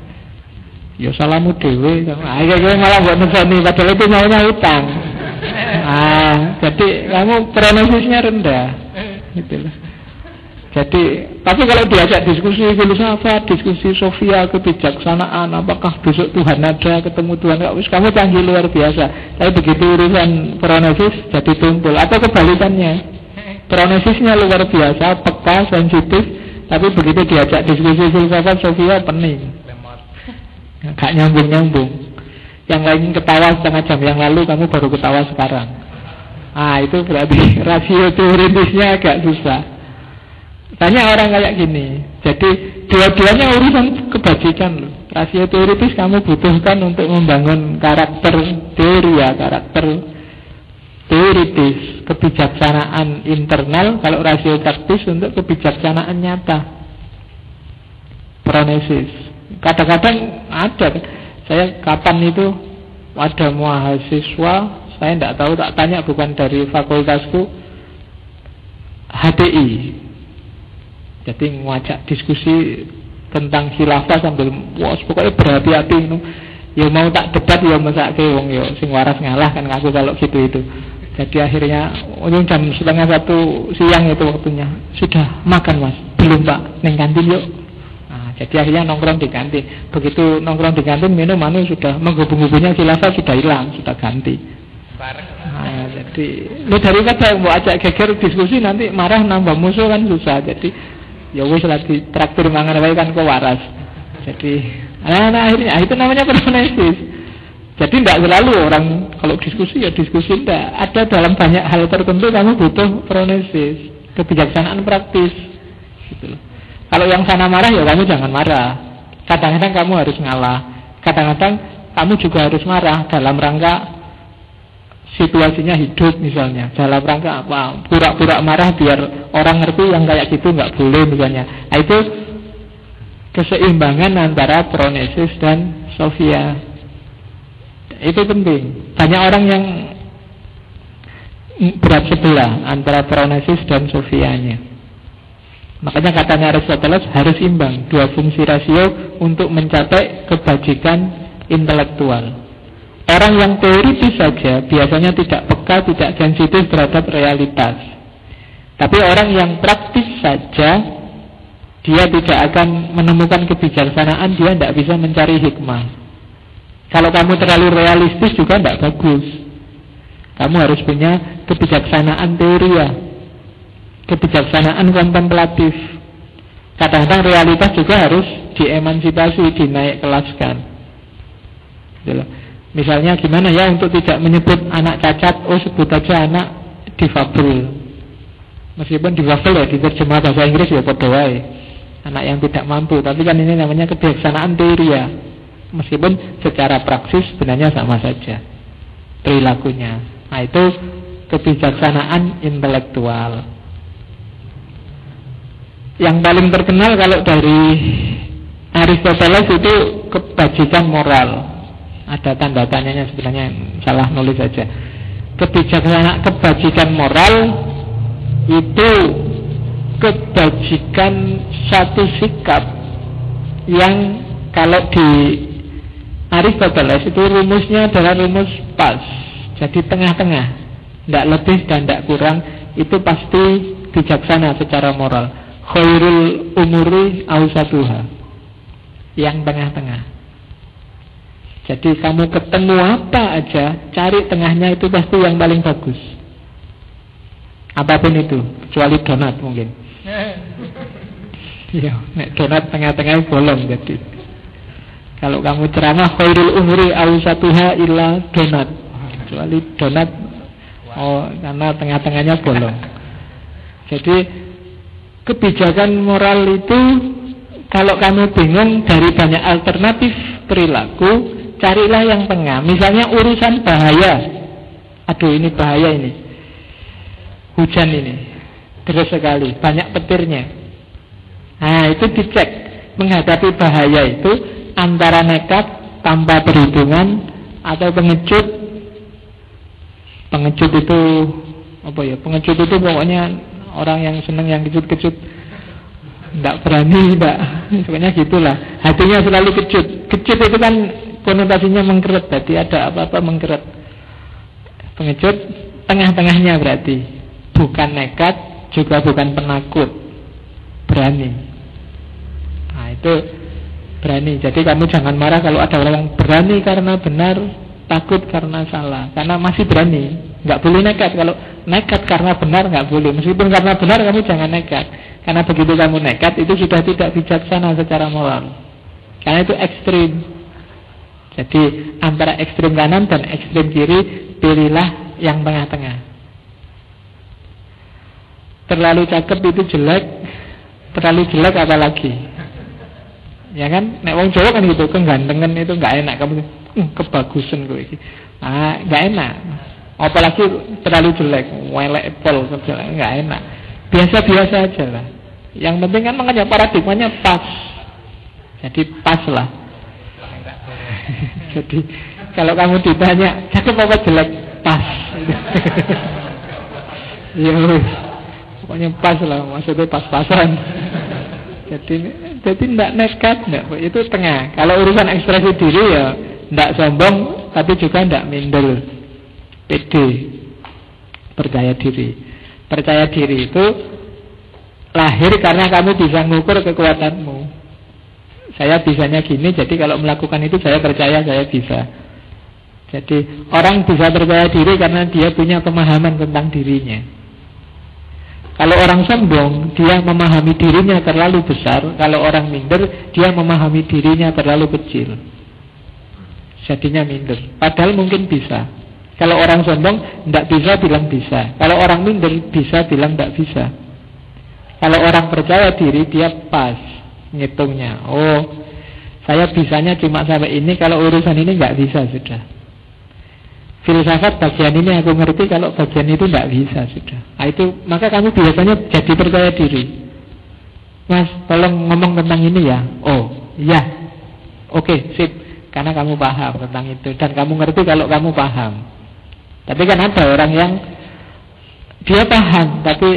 Ya salamu dewe, kamu ayo malah buat nih, padahal itu maunya utang. Ah, jadi kamu pronosisnya rendah, gitu loh. Jadi, tapi kalau diajak diskusi filsafat, diskusi sofia, kebijaksanaan, apakah besok Tuhan ada, ketemu Tuhan, kamu canggih luar biasa. Tapi begitu urusan pronesis jadi tumpul. Atau kebalikannya, pronesisnya luar biasa, peka, sensitif, tapi begitu diajak diskusi filsafat, sofia, pening. Gak nyambung-nyambung. Yang lain ketawa setengah jam yang lalu, kamu baru ketawa sekarang. Ah, itu berarti <laughs> rasio teoritisnya agak susah. Banyak orang kayak gini. Jadi dua-duanya urusan kebajikan. Rasio teoritis kamu butuhkan untuk membangun karakter teori ya, karakter teoritis, kebijaksanaan internal, kalau rasio praktis untuk kebijaksanaan nyata. Pronesis. Kadang-kadang ada, saya kapan itu ada mahasiswa, saya tidak tahu, tak tanya bukan dari fakultasku, HDI, jadi ngajak diskusi tentang khilafah sambil wah pokoknya berhati-hati. Ya mau tak debat ya ke wong ya sing waras ngalah kan aku kalau gitu itu. Jadi akhirnya ujung jam setengah satu siang itu waktunya sudah makan mas belum pak neng kantin yuk. Nah, jadi akhirnya nongkrong di kantin. Begitu nongkrong di kantin minum anu sudah menghubung-hubungnya khilafah sudah hilang sudah ganti. Nah, jadi ini daripada mau ajak geger diskusi nanti marah nambah musuh kan susah. Jadi ya wis lagi traktir mangan wae kan kok waras. Jadi nah, nah akhirnya itu namanya pronesis. Jadi tidak selalu orang kalau diskusi ya diskusi tidak. Ada dalam banyak hal tertentu kamu butuh pronesis, kebijaksanaan praktis. Gitu loh. Kalau yang sana marah ya kamu jangan marah. Kadang-kadang kamu harus ngalah. Kadang-kadang kamu juga harus marah dalam rangka situasinya hidup misalnya. Dalam rangka apa? Pura-pura marah biar orang ngerti yang kayak gitu nggak boleh misalnya. Nah, itu keseimbangan antara pronesis dan sofia itu penting. Banyak orang yang berat sebelah antara pronesis dan sofianya makanya katanya Aristoteles harus imbang dua fungsi rasio untuk mencapai kebajikan intelektual Orang yang teoritis saja biasanya tidak peka, tidak sensitif terhadap realitas. Tapi orang yang praktis saja, dia tidak akan menemukan kebijaksanaan, dia tidak bisa mencari hikmah. Kalau kamu terlalu realistis juga tidak bagus. Kamu harus punya kebijaksanaan teori ya, kebijaksanaan kontemplatif. Kadang-kadang realitas juga harus diemansipasi, dinaik kelaskan. Gitu Misalnya gimana ya untuk tidak menyebut anak cacat, oh sebut aja anak difabel. Meskipun difabel ya diterjemah bahasa Inggris ya podawai. Anak yang tidak mampu, tapi kan ini namanya kebijaksanaan teori ya. Meskipun secara praksis sebenarnya sama saja perilakunya. Nah itu kebijaksanaan intelektual. Yang paling terkenal kalau dari Aristoteles itu kebajikan moral. Ada tanda tanyanya sebenarnya salah nulis saja. Kebijaksanaan kebajikan moral itu kebajikan satu sikap yang kalau di Aristoteles itu rumusnya adalah rumus pas. Jadi tengah-tengah. Tidak lebih dan tidak kurang, itu pasti bijaksana secara moral. Khairul umuri ausatuha. Yang tengah-tengah. Jadi kamu ketemu apa aja, cari tengahnya itu pasti yang paling bagus. Apa pun itu, kecuali donat mungkin. <laughs> Iya, nek donat tengah-tengah bolong jadi. Kalau kamu ceramah khairul umuri ausatuha illa donat. Kecuali donat oh karena tengah-tengahnya bolong. Jadi kebijakan moral itu kalau kamu bingung dari banyak alternatif perilaku, carilah yang tengah. Misalnya urusan bahaya. Aduh ini bahaya ini. Hujan ini. Terus sekali, banyak petirnya. Nah, itu dicek. Menghadapi bahaya itu antara nekat tanpa perhitungan atau pengecut. Pengecut itu apa ya? Pengecut itu pokoknya orang yang senang yang kecut-kecut. Tidak berani, tidak. Sebenarnya gitulah. Hatinya selalu kecut. Kecut itu kan konotasinya mengkeret. Jadi ada apa-apa mengkeret. Pengecut tengah-tengahnya berarti. Bukan nekat, juga bukan penakut. Berani. Nah itu berani. Jadi kamu jangan marah kalau ada orang berani karena benar, takut karena salah. Karena masih berani. Nggak boleh nekat. Kalau nekat karena benar nggak boleh. Meskipun karena benar kamu jangan nekat. Karena begitu kamu nekat itu sudah tidak bijaksana secara moral. Karena itu ekstrim. Jadi antara ekstrim kanan dan ekstrim kiri pilihlah yang tengah-tengah. Terlalu cakep itu jelek, terlalu jelek apa lagi? Ya kan, nek wong Jawa kan gitu, kegantengan itu nggak enak kamu uh, kebagusan gue ini. Ah, nggak enak. Apalagi terlalu jelek, welek pol nggak enak. Biasa-biasa aja lah. Yang penting kan makanya paradigmanya pas. Jadi pas lah. <laughs> Jadi kalau kamu ditanya cakep apa jelek, pas. <laughs> ya pokoknya pas lah, maksudnya pas-pasan. <laughs> Jadi jadi tidak nekat, enggak. itu tengah. Kalau urusan ekspresi diri ya tidak sombong, tapi juga tidak minder. Pede, percaya diri. Percaya diri itu lahir karena kamu bisa mengukur kekuatanmu. Saya bisanya gini, jadi kalau melakukan itu saya percaya saya bisa. Jadi orang bisa percaya diri karena dia punya pemahaman tentang dirinya. Kalau orang sombong, dia memahami dirinya terlalu besar. Kalau orang minder, dia memahami dirinya terlalu kecil. Jadinya minder. Padahal mungkin bisa. Kalau orang sombong, tidak bisa bilang bisa. Kalau orang minder, bisa bilang tidak bisa. Kalau orang percaya diri, dia pas ngitungnya. Oh, saya bisanya cuma sampai ini, kalau urusan ini nggak bisa sudah filsafat bagian ini aku ngerti kalau bagian itu tidak bisa sudah. Nah, itu maka kamu biasanya jadi percaya diri. Mas, tolong ngomong tentang ini ya. Oh, iya. Oke, sip. Karena kamu paham tentang itu dan kamu ngerti kalau kamu paham. Tapi kan ada orang yang dia paham tapi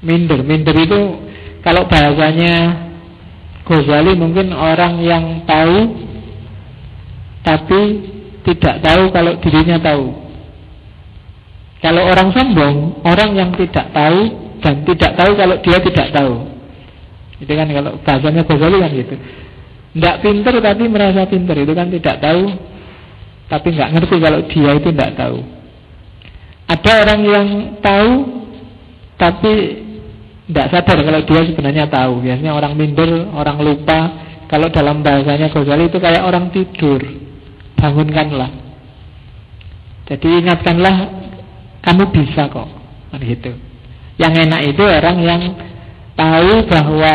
minder. Minder itu kalau bahasanya Ghazali mungkin orang yang tahu tapi tidak tahu kalau dirinya tahu. Kalau orang sombong, orang yang tidak tahu dan tidak tahu kalau dia tidak tahu. Itu kan kalau bahasanya Ghazali kan gitu. Tidak pinter tapi merasa pinter itu kan tidak tahu tapi nggak ngerti kalau dia itu tidak tahu. Ada orang yang tahu tapi tidak sadar kalau dia sebenarnya tahu. Biasanya orang minder, orang lupa. Kalau dalam bahasanya Ghazali itu kayak orang tidur bangunkanlah. Jadi ingatkanlah kamu bisa kok. Kan gitu. Yang enak itu orang yang tahu bahwa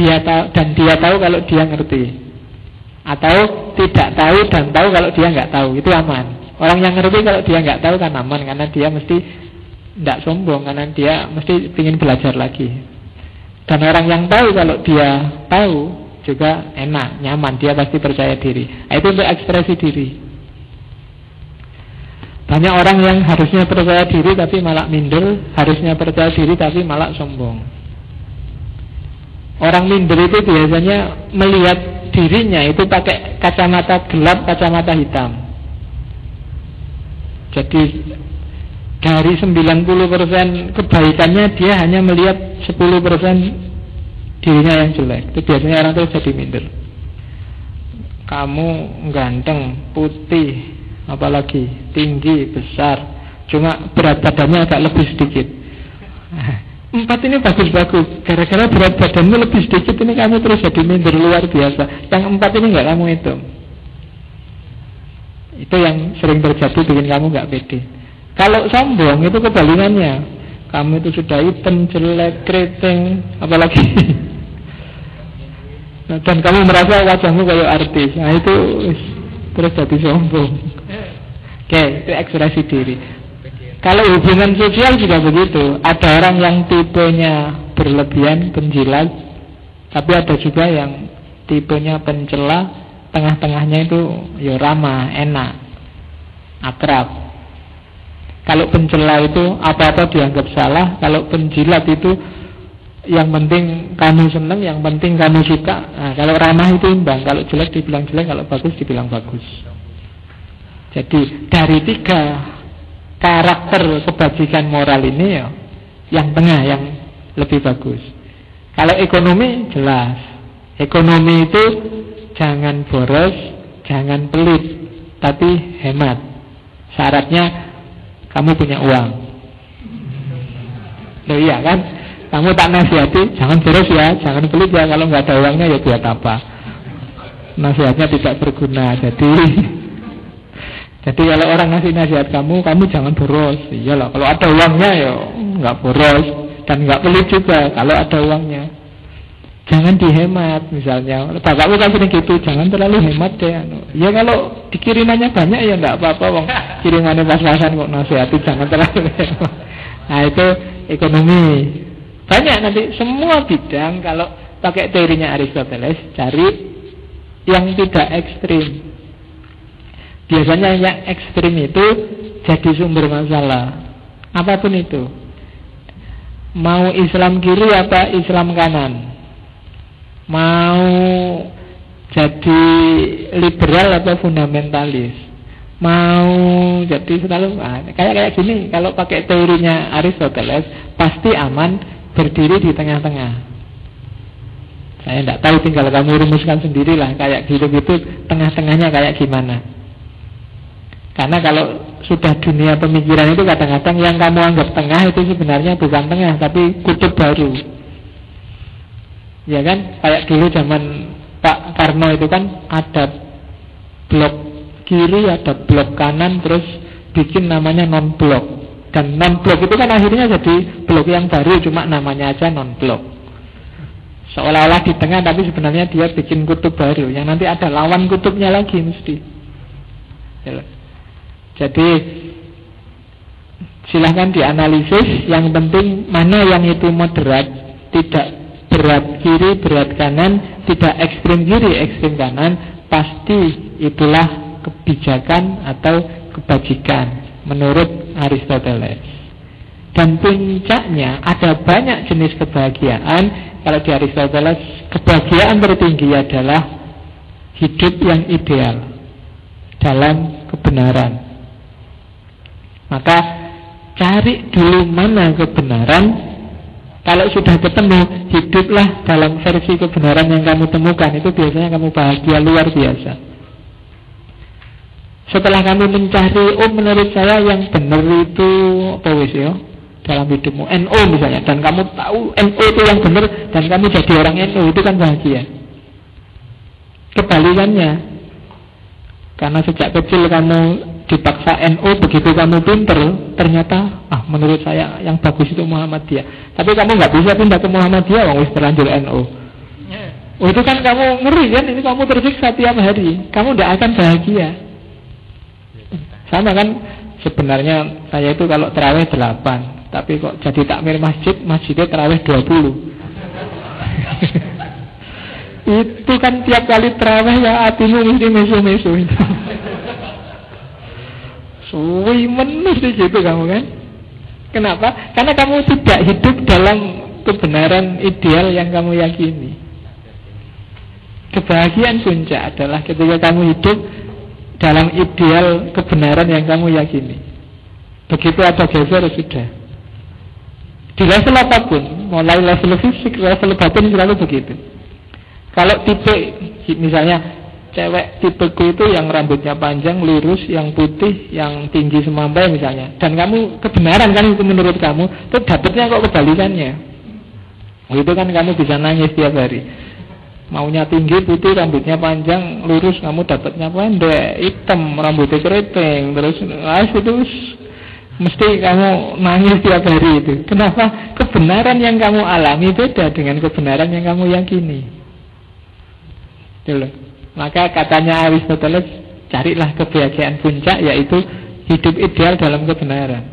dia tahu dan dia tahu kalau dia ngerti. Atau tidak tahu dan tahu kalau dia nggak tahu itu aman. Orang yang ngerti kalau dia nggak tahu kan aman karena dia mesti tidak sombong karena dia mesti ingin belajar lagi. Dan orang yang tahu kalau dia tahu juga enak, nyaman, dia pasti percaya diri. Nah, itu untuk ekspresi diri. Banyak orang yang harusnya percaya diri tapi malah minder, harusnya percaya diri tapi malah sombong. Orang minder itu biasanya melihat dirinya itu pakai kacamata gelap, kacamata hitam. Jadi dari 90% kebaikannya dia hanya melihat 10% dirinya yang jelek. Itu biasanya orang itu jadi minder. Kamu ganteng, putih, apalagi tinggi, besar, cuma berat badannya agak lebih sedikit. <laughs> Empat ini bagus-bagus. Gara-gara berat badanmu lebih sedikit ini kamu terus jadi minder luar biasa. Yang empat ini nggak kamu hitung. Itu yang sering terjadi bikin kamu nggak pede. Kalau sombong itu kebalikannya. Kamu itu sudah hitam, jelek, keriting, apalagi. <laughs> Dan kamu merasa wajahmu kayak artis. Nah itu terus jadi sombong. Oke, itu ekspresi diri. Kalau hubungan sosial juga begitu. Ada orang yang tipenya berlebihan, penjilat, tapi ada juga yang tipenya pencela, tengah-tengahnya itu ya ramah, enak, akrab. Kalau pencela itu apa-apa dianggap salah, kalau penjilat itu yang penting kamu senang, yang penting kamu suka. Nah, kalau ramah itu imbang, kalau jelek dibilang jelek, kalau bagus dibilang bagus. Jadi dari tiga karakter kebajikan moral ini ya yang tengah yang lebih bagus. Kalau ekonomi jelas. Ekonomi itu jangan boros, jangan pelit, tapi hemat. Syaratnya kamu punya uang. Loh iya kan? Kamu tak nasihati, jangan boros ya, jangan pelit ya. Kalau nggak ada uangnya ya buat apa? Nasihatnya tidak berguna. Jadi jadi kalau orang ngasih nasihat kamu, kamu jangan boros. Iyalah, kalau ada uangnya ya nggak boros dan nggak pelit juga kalau ada uangnya. Jangan dihemat misalnya. Bapakmu kan sering gitu, jangan terlalu hemat deh. Anu. Ya kalau dikirimannya banyak ya nggak apa-apa, wong <laughs> kirimannya pas-pasan kok nasihati jangan terlalu hemat. Nah itu ekonomi. Banyak nanti semua bidang kalau pakai teorinya Aristoteles cari yang tidak ekstrim. Biasanya yang ekstrim itu jadi sumber masalah. Apa pun itu. Mau Islam kiri apa Islam kanan? Mau jadi liberal atau fundamentalis? Mau jadi selalu ah, kayak kayak gini kalau pakai teorinya Aristoteles pasti aman berdiri di tengah-tengah. Saya tidak tahu tinggal kamu rumuskan sendirilah kayak gitu-gitu tengah-tengahnya kayak gimana. Karena kalau sudah dunia pemikiran itu kadang-kadang yang kamu anggap tengah itu sebenarnya bukan tengah tapi kutub baru. Ya kan? Kayak dulu zaman Pak Karno itu kan ada blok kiri, ada blok kanan, terus bikin namanya non blok. Dan non blok itu kan akhirnya jadi blok yang baru, cuma namanya aja non blok. Seolah-olah di tengah tapi sebenarnya dia bikin kutub baru yang nanti ada lawan kutubnya lagi mesti. Ya. Jadi silahkan dianalisis. Yang penting mana yang itu moderat Tidak berat kiri, berat kanan Tidak ekstrim kiri, ekstrim kanan Pasti itulah kebijakan atau kebajikan Menurut Aristoteles. Dan puncaknya ada banyak jenis kebahagiaan. Kalau di Aristoteles Kebahagiaan tertinggi adalah Hidup yang ideal Dalam kebenaran maka cari dulu mana kebenaran. Kalau sudah ketemu Hiduplah dalam versi kebenaran yang kamu temukan. Itu biasanya kamu bahagia luar biasa. Setelah kamu mencari Oh menurut saya yang benar itu Apa ya? Dalam hidupmu. NO misalnya. Dan kamu tahu NO itu yang benar Dan kamu jadi orang NO Itu kan bahagia. Kebalikannya Karena sejak kecil kamu dipaksa NU begitu kamu pinter ternyata ah menurut saya yang bagus itu Muhammadiyah. Tapi kamu nggak bisa pindah ke Muhammadiyah wong wis terlanjur NU oh, itu kan kamu ngeri kan? Ini kamu tersiksa tiap hari. Kamu tidak akan bahagia. Sama kan sebenarnya saya itu kalau terawih 8 tapi kok jadi takmir masjid masjidnya terawih 20 <laughs> itu kan tiap kali terawih ya hatimu mesti mesu-mesu itu Suwi mesti gitu kamu kan Kenapa? Karena kamu tidak hidup dalam kebenaran ideal yang kamu yakini Kebahagiaan puncak adalah ketika kamu hidup dalam ideal kebenaran yang kamu yakini Begitu ada geser sudah. Di level apa pun, mulai level fisik, level batin selalu begitu. Kalau tipe misalnya cewek tipeku itu yang rambutnya panjang, lurus, yang putih, yang tinggi semampai misalnya. Dan kamu kebenaran kan itu menurut kamu, itu dapatnya kok kebalikannya. Itu kan kamu bisa nangis tiap hari. Maunya tinggi, putih, rambutnya panjang, lurus, kamu dapatnya pendek, hitam, rambutnya keriting, terus ah, itu mesti kamu nangis tiap hari itu. Kenapa? Kebenaran yang kamu alami beda dengan kebenaran yang kamu yakini. Dulu. Maka katanya Aristoteles, carilah kebahagiaan puncak yaitu hidup ideal dalam kebenaran.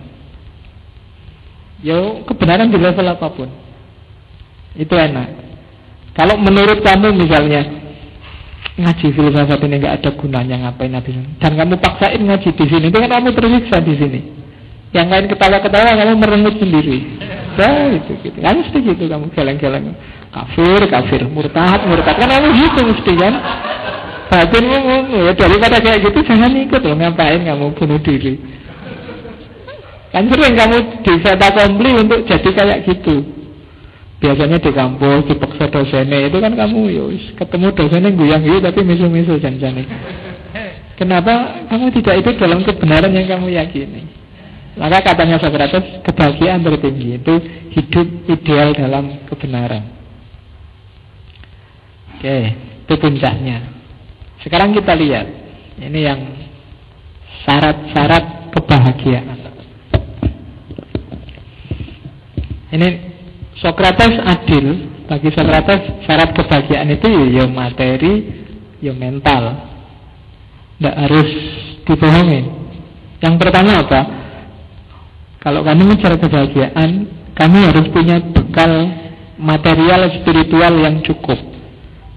Yo, kebenaran di level apa pun. Itu enak. Kalau menurut kamu misalnya ngaji filsafat ini nggak ada gunanya ngapain habis dan kamu paksain ngaji di sini itu kan kamu tersiksa di sini. Yang lain ketawa-ketawa kamu merengut sendiri. Nah, itu gitu. Kan mesti gitu kamu geleng-geleng. Kafir kafir. Murtad murtad. Kan kamu gitu mesti kan Batinmu ngono ya daripada kayak gitu jangan ikut loh ngapain kamu bunuh diri. Kan sering kamu diseta kompli untuk jadi kayak gitu. Biasanya di kampus dipaksa dosennya itu kan kamu yus ya ketemu dosennya guyang gitu tapi misu-misu janjane. Kenapa kamu tidak itu dalam kebenaran yang kamu yakini? Maka katanya Socrates kebahagiaan tertinggi itu hidup ideal dalam kebenaran. Oke, itu puncaknya. Sekarang kita lihat. Ini yang Syarat-syarat kebahagiaan. Ini Sokrates adil. Bagi Sokrates syarat kebahagiaan itu ya, ya materi Ya mental. Tidak harus dibohongin. Yang pertama apa? Kalau kamu mencari kebahagiaan Kamu harus punya bekal material spiritual yang cukup.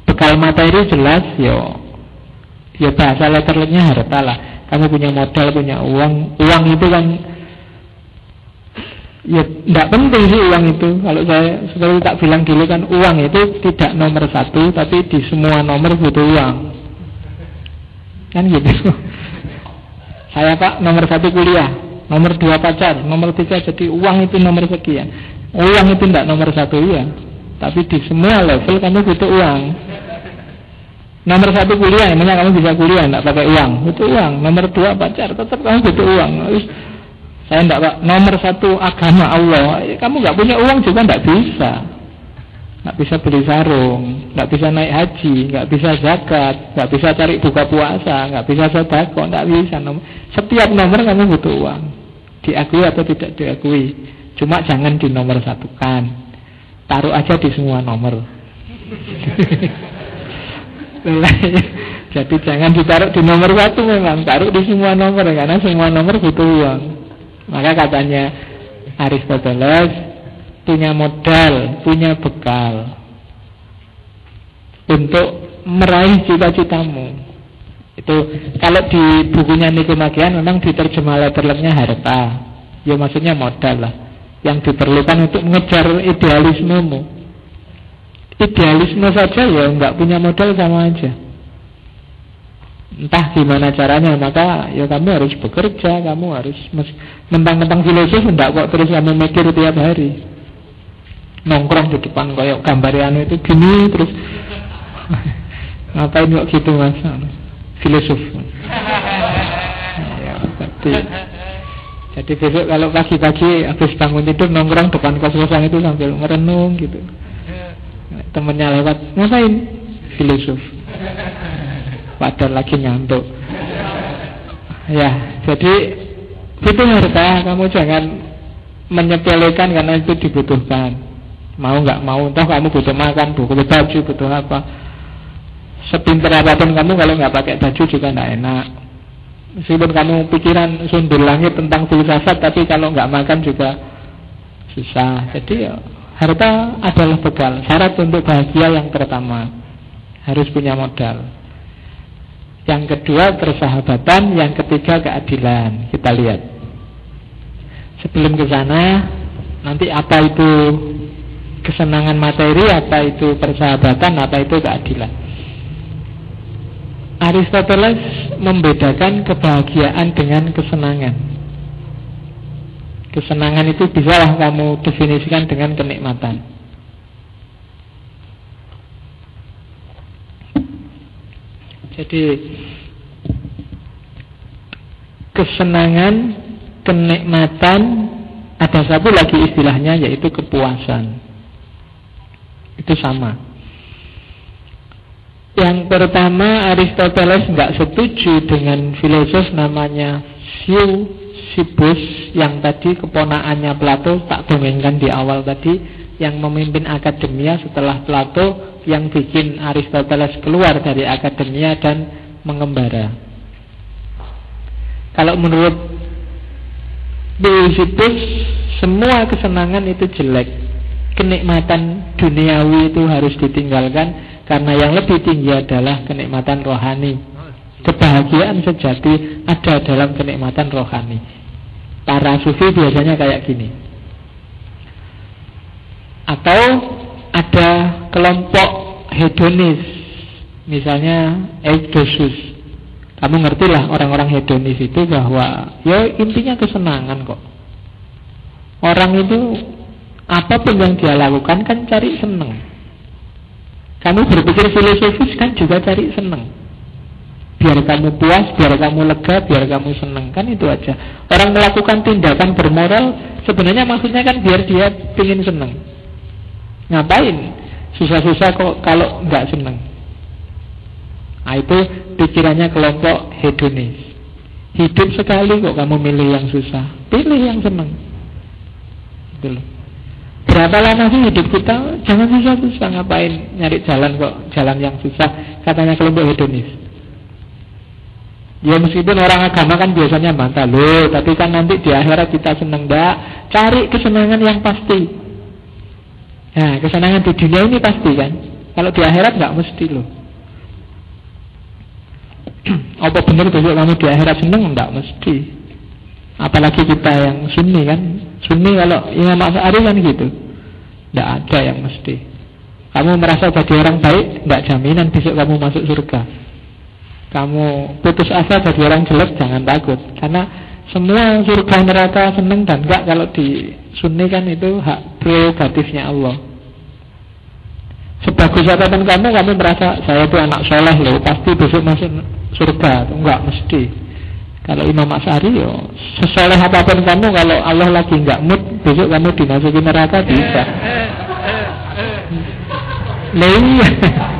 Bekal materi jelas ya Ya bahasa letternya harta lah. Kamu punya modal, punya uang. Uang itu kan Ya tidak penting sih uang itu. Kalau saya seperti tak bilang dulu kan Uang itu tidak nomor satu Tapi di semua nomor butuh uang. Kan gitu. <laughs> Saya pak nomor satu kuliah Nomor dua pacar Nomor tiga jadi uang itu nomor sekian. Uang itu tidak nomor satu ya Tapi di semua level kamu butuh uang Nomor satu kuliah, emangnya kamu bisa kuliah tidak pakai uang? Itu uang. Nomor dua pacar, tetap kamu butuh uang. Saya tidak pak. Nomor satu agama Allah. Kamu nggak punya uang juga tidak bisa. Nggak bisa beli sarung, nggak bisa naik haji, nggak bisa zakat, nggak bisa cari buka puasa, nggak bisa sedekah, nggak bisa. Setiap nomor kamu butuh uang. Diakui atau tidak diakui. Cuma jangan di nomor satukan. Taruh aja di semua nomor. <laughs> <laughs> Jadi jangan ditaruh di nomor satu memang Taruh di semua nomor Karena semua nomor butuh uang. Maka katanya Aristoteles Punya modal Punya bekal Untuk meraih cita-citamu. Itu Kalau di bukunya Nikomagian Memang diterjemah letternya harta. Ya maksudnya modal lah. Yang diperlukan untuk mengejar idealismemu idealisme saja ya nggak punya modal sama aja. Entah gimana caranya maka ya kamu harus bekerja kamu harus mentang-mentang filosof enggak kok terus kamu mikir tiap hari. Nongkrong di depan kayak gambar itu gini terus <laughs> ngapain kok gitu mas? Filosof. Ya, jadi, jadi besok kalau pagi-pagi habis bangun tidur nongkrong depan kos-kosan itu sambil merenung gitu temennya lewat ngapain? Filosof. Padahal lagi ngantuk. Ya jadi itu harta kamu jangan menyepelekan karena itu dibutuhkan. Mau nggak mau entah kamu butuh makan butuh baju butuh apa. Sepinter apa pun kamu kalau nggak pakai baju juga nggak enak. Meskipun kamu pikiran sundul langit tentang filsafat tapi kalau nggak makan juga susah. Jadi ya Harta adalah bekal. Syarat untuk bahagia yang pertama harus punya modal. Yang kedua persahabatan, yang ketiga keadilan. Kita lihat. Sebelum ke sana, nanti apa itu kesenangan materi, apa itu persahabatan, apa itu keadilan. Aristoteles membedakan kebahagiaan dengan kesenangan. Kesenangan itu bisalah kamu definisikan dengan kenikmatan. Jadi kesenangan, kenikmatan, ada satu lagi istilahnya yaitu kepuasan. Itu sama. Yang pertama Aristoteles nggak setuju dengan filosof namanya Sisyphus yang tadi keponaannya Plato tak dongengkan di awal tadi yang memimpin akademia setelah Plato yang bikin Aristoteles keluar dari akademia dan mengembara. Kalau menurut Sisyphus semua kesenangan itu jelek, kenikmatan duniawi itu harus ditinggalkan karena yang lebih tinggi adalah kenikmatan rohani. Kebahagiaan sejati ada dalam kenikmatan rohani. Para sufi biasanya kayak gini. Atau ada kelompok hedonis, misalnya eidosus. Kamu ngerti lah orang-orang hedonis itu bahwa ya intinya kesenangan kok. Orang itu apa pun yang dia lakukan kan cari seneng. Kamu berpikir filosofis kan juga cari seneng. Biar kamu puas, biar kamu lega, biar kamu seneng. Kan itu aja. Orang melakukan tindakan bermoral sebenarnya maksudnya kan biar dia ingin seneng. Ngapain? Susah-susah kok kalau nggak seneng. Nah itu pikirannya kelompok hedonis. Hidup sekali kok kamu milih yang susah. Pilih yang seneng. Gitu Berapa lama sih hidup kita? Jangan susah-susah ngapain nyari jalan kok, jalan yang susah. Katanya kelompok hedonis. Ya meskipun orang agama kan biasanya bantah loh, tapi kan nanti di akhirat kita seneng dak. Cari kesenangan yang pasti. Nah, kesenangan di dunia ini pasti kan. Kalau di akhirat nggak mesti loh. <clears throat> Apa benar besok kamu di akhirat seneng? Nggak mesti. Apalagi kita yang sunni kan Sunni kalau Imam Asy'ari kan gitu. Tidak ada yang mesti. Kamu merasa jadi orang baik, tidak jaminan besok kamu masuk surga. Kamu putus asa jadi orang jelek, jangan takut. Karena semua surga neraka seneng dan enggak kalau di sunni kan itu hak prerogatifnya Allah. Sebagus apa pun kamu, kamu merasa saya itu anak soleh loh, pasti besok masuk surga. Enggak mesti. Kalau Imam Asyari yo sesoleh apa pun kamu kalau Allah lagi nggak mood besok kamu dimasuki neraka bisa. Iya.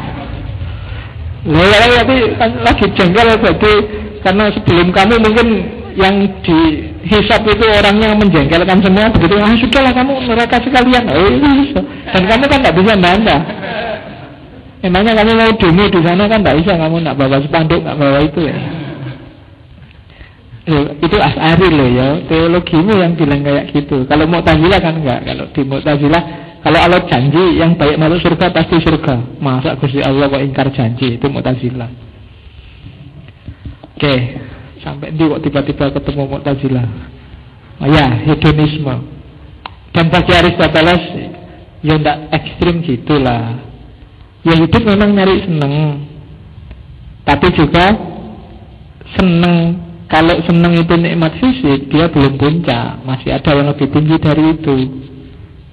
Lah iya tapi kan lagi jengkel jadi karena sebelum kamu mungkin yang dihisap itu orangnya menjengkelkan semua begitu ah sudahlah kamu neraka sekalian. Oh, iya. dan kamu kan nggak bisa bantah emangnya kamu mau demo di sana kan nggak bisa kamu nggak bawa spanduk nggak bawa itu ya. Itu asari loh ya teologimu yang bilang kayak gitu. Kalau mau Mu'tazilah kan enggak kalau di Mu'tazilah kalau Allah janji yang baik masuk surga pasti surga. Masa Gusti Allah kok ingkar janji? Itu Mu'tazilah oke sampai di kok tiba-tiba ketemu Mu'tazilah oh ya hedonisme. Dan bagi Aristoteles ya enggak ekstrim gitulah. Ya hidup memang nyari seneng. Tapi juga seneng. Kalau senang itu nikmat fisik, dia belum puncak, masih ada yang lebih tinggi dari itu.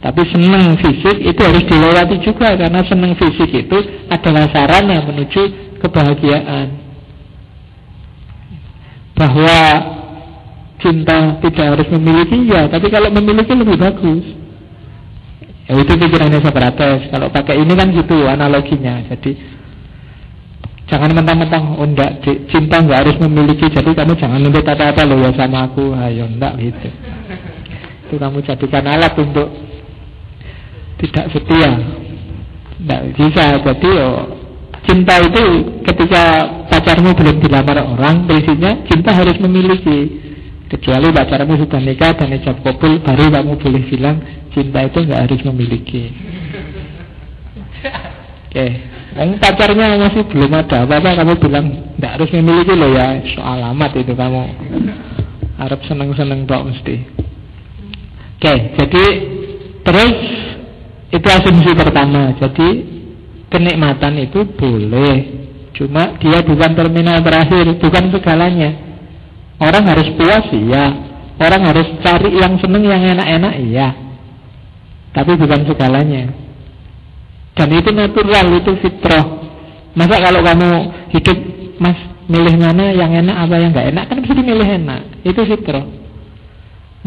Tapi senang fisik itu harus dilewati juga karena senang fisik itu adalah sarana menuju kebahagiaan. Bahwa cinta tidak harus memiliki ya, tapi kalau memiliki lebih bagus. Ya itu pikirannya Socrates. Kalau pakai ini kan gitu analoginya. Jadi Jangan mentang-mentang oh cinta enggak harus memiliki Jadi kamu jangan nuntut apa-apa loh ya sama aku Ayo enggak gitu Itu kamu jadikan alat untuk Tidak setia. Enggak bisa. Jadi yo Cinta itu ketika pacarmu belum dilamar orang Prinsipnya cinta harus memiliki. Kecuali pacarmu sudah nikah dan ijab kabul Baru kamu boleh bilang Cinta itu enggak harus memiliki. Oke. Okay. Pacarnya masih belum ada apa-apa kamu bilang tidak harus memiliki loh ya soal amat itu kamu. Harap seneng-seneng tok mesti. Oke, jadi terus itu asumsi pertama. Jadi kenikmatan itu boleh, cuma dia bukan terminal terakhir, bukan segalanya. Orang harus puas ya, Orang harus cari yang seneng, yang enak-enak, iya. Tapi bukan segalanya. Dan itu natural, itu fitrah. Masa kalau kamu hidup, mas, milih mana yang enak apa yang nggak enak, kan mesti milih enak. Itu fitrah.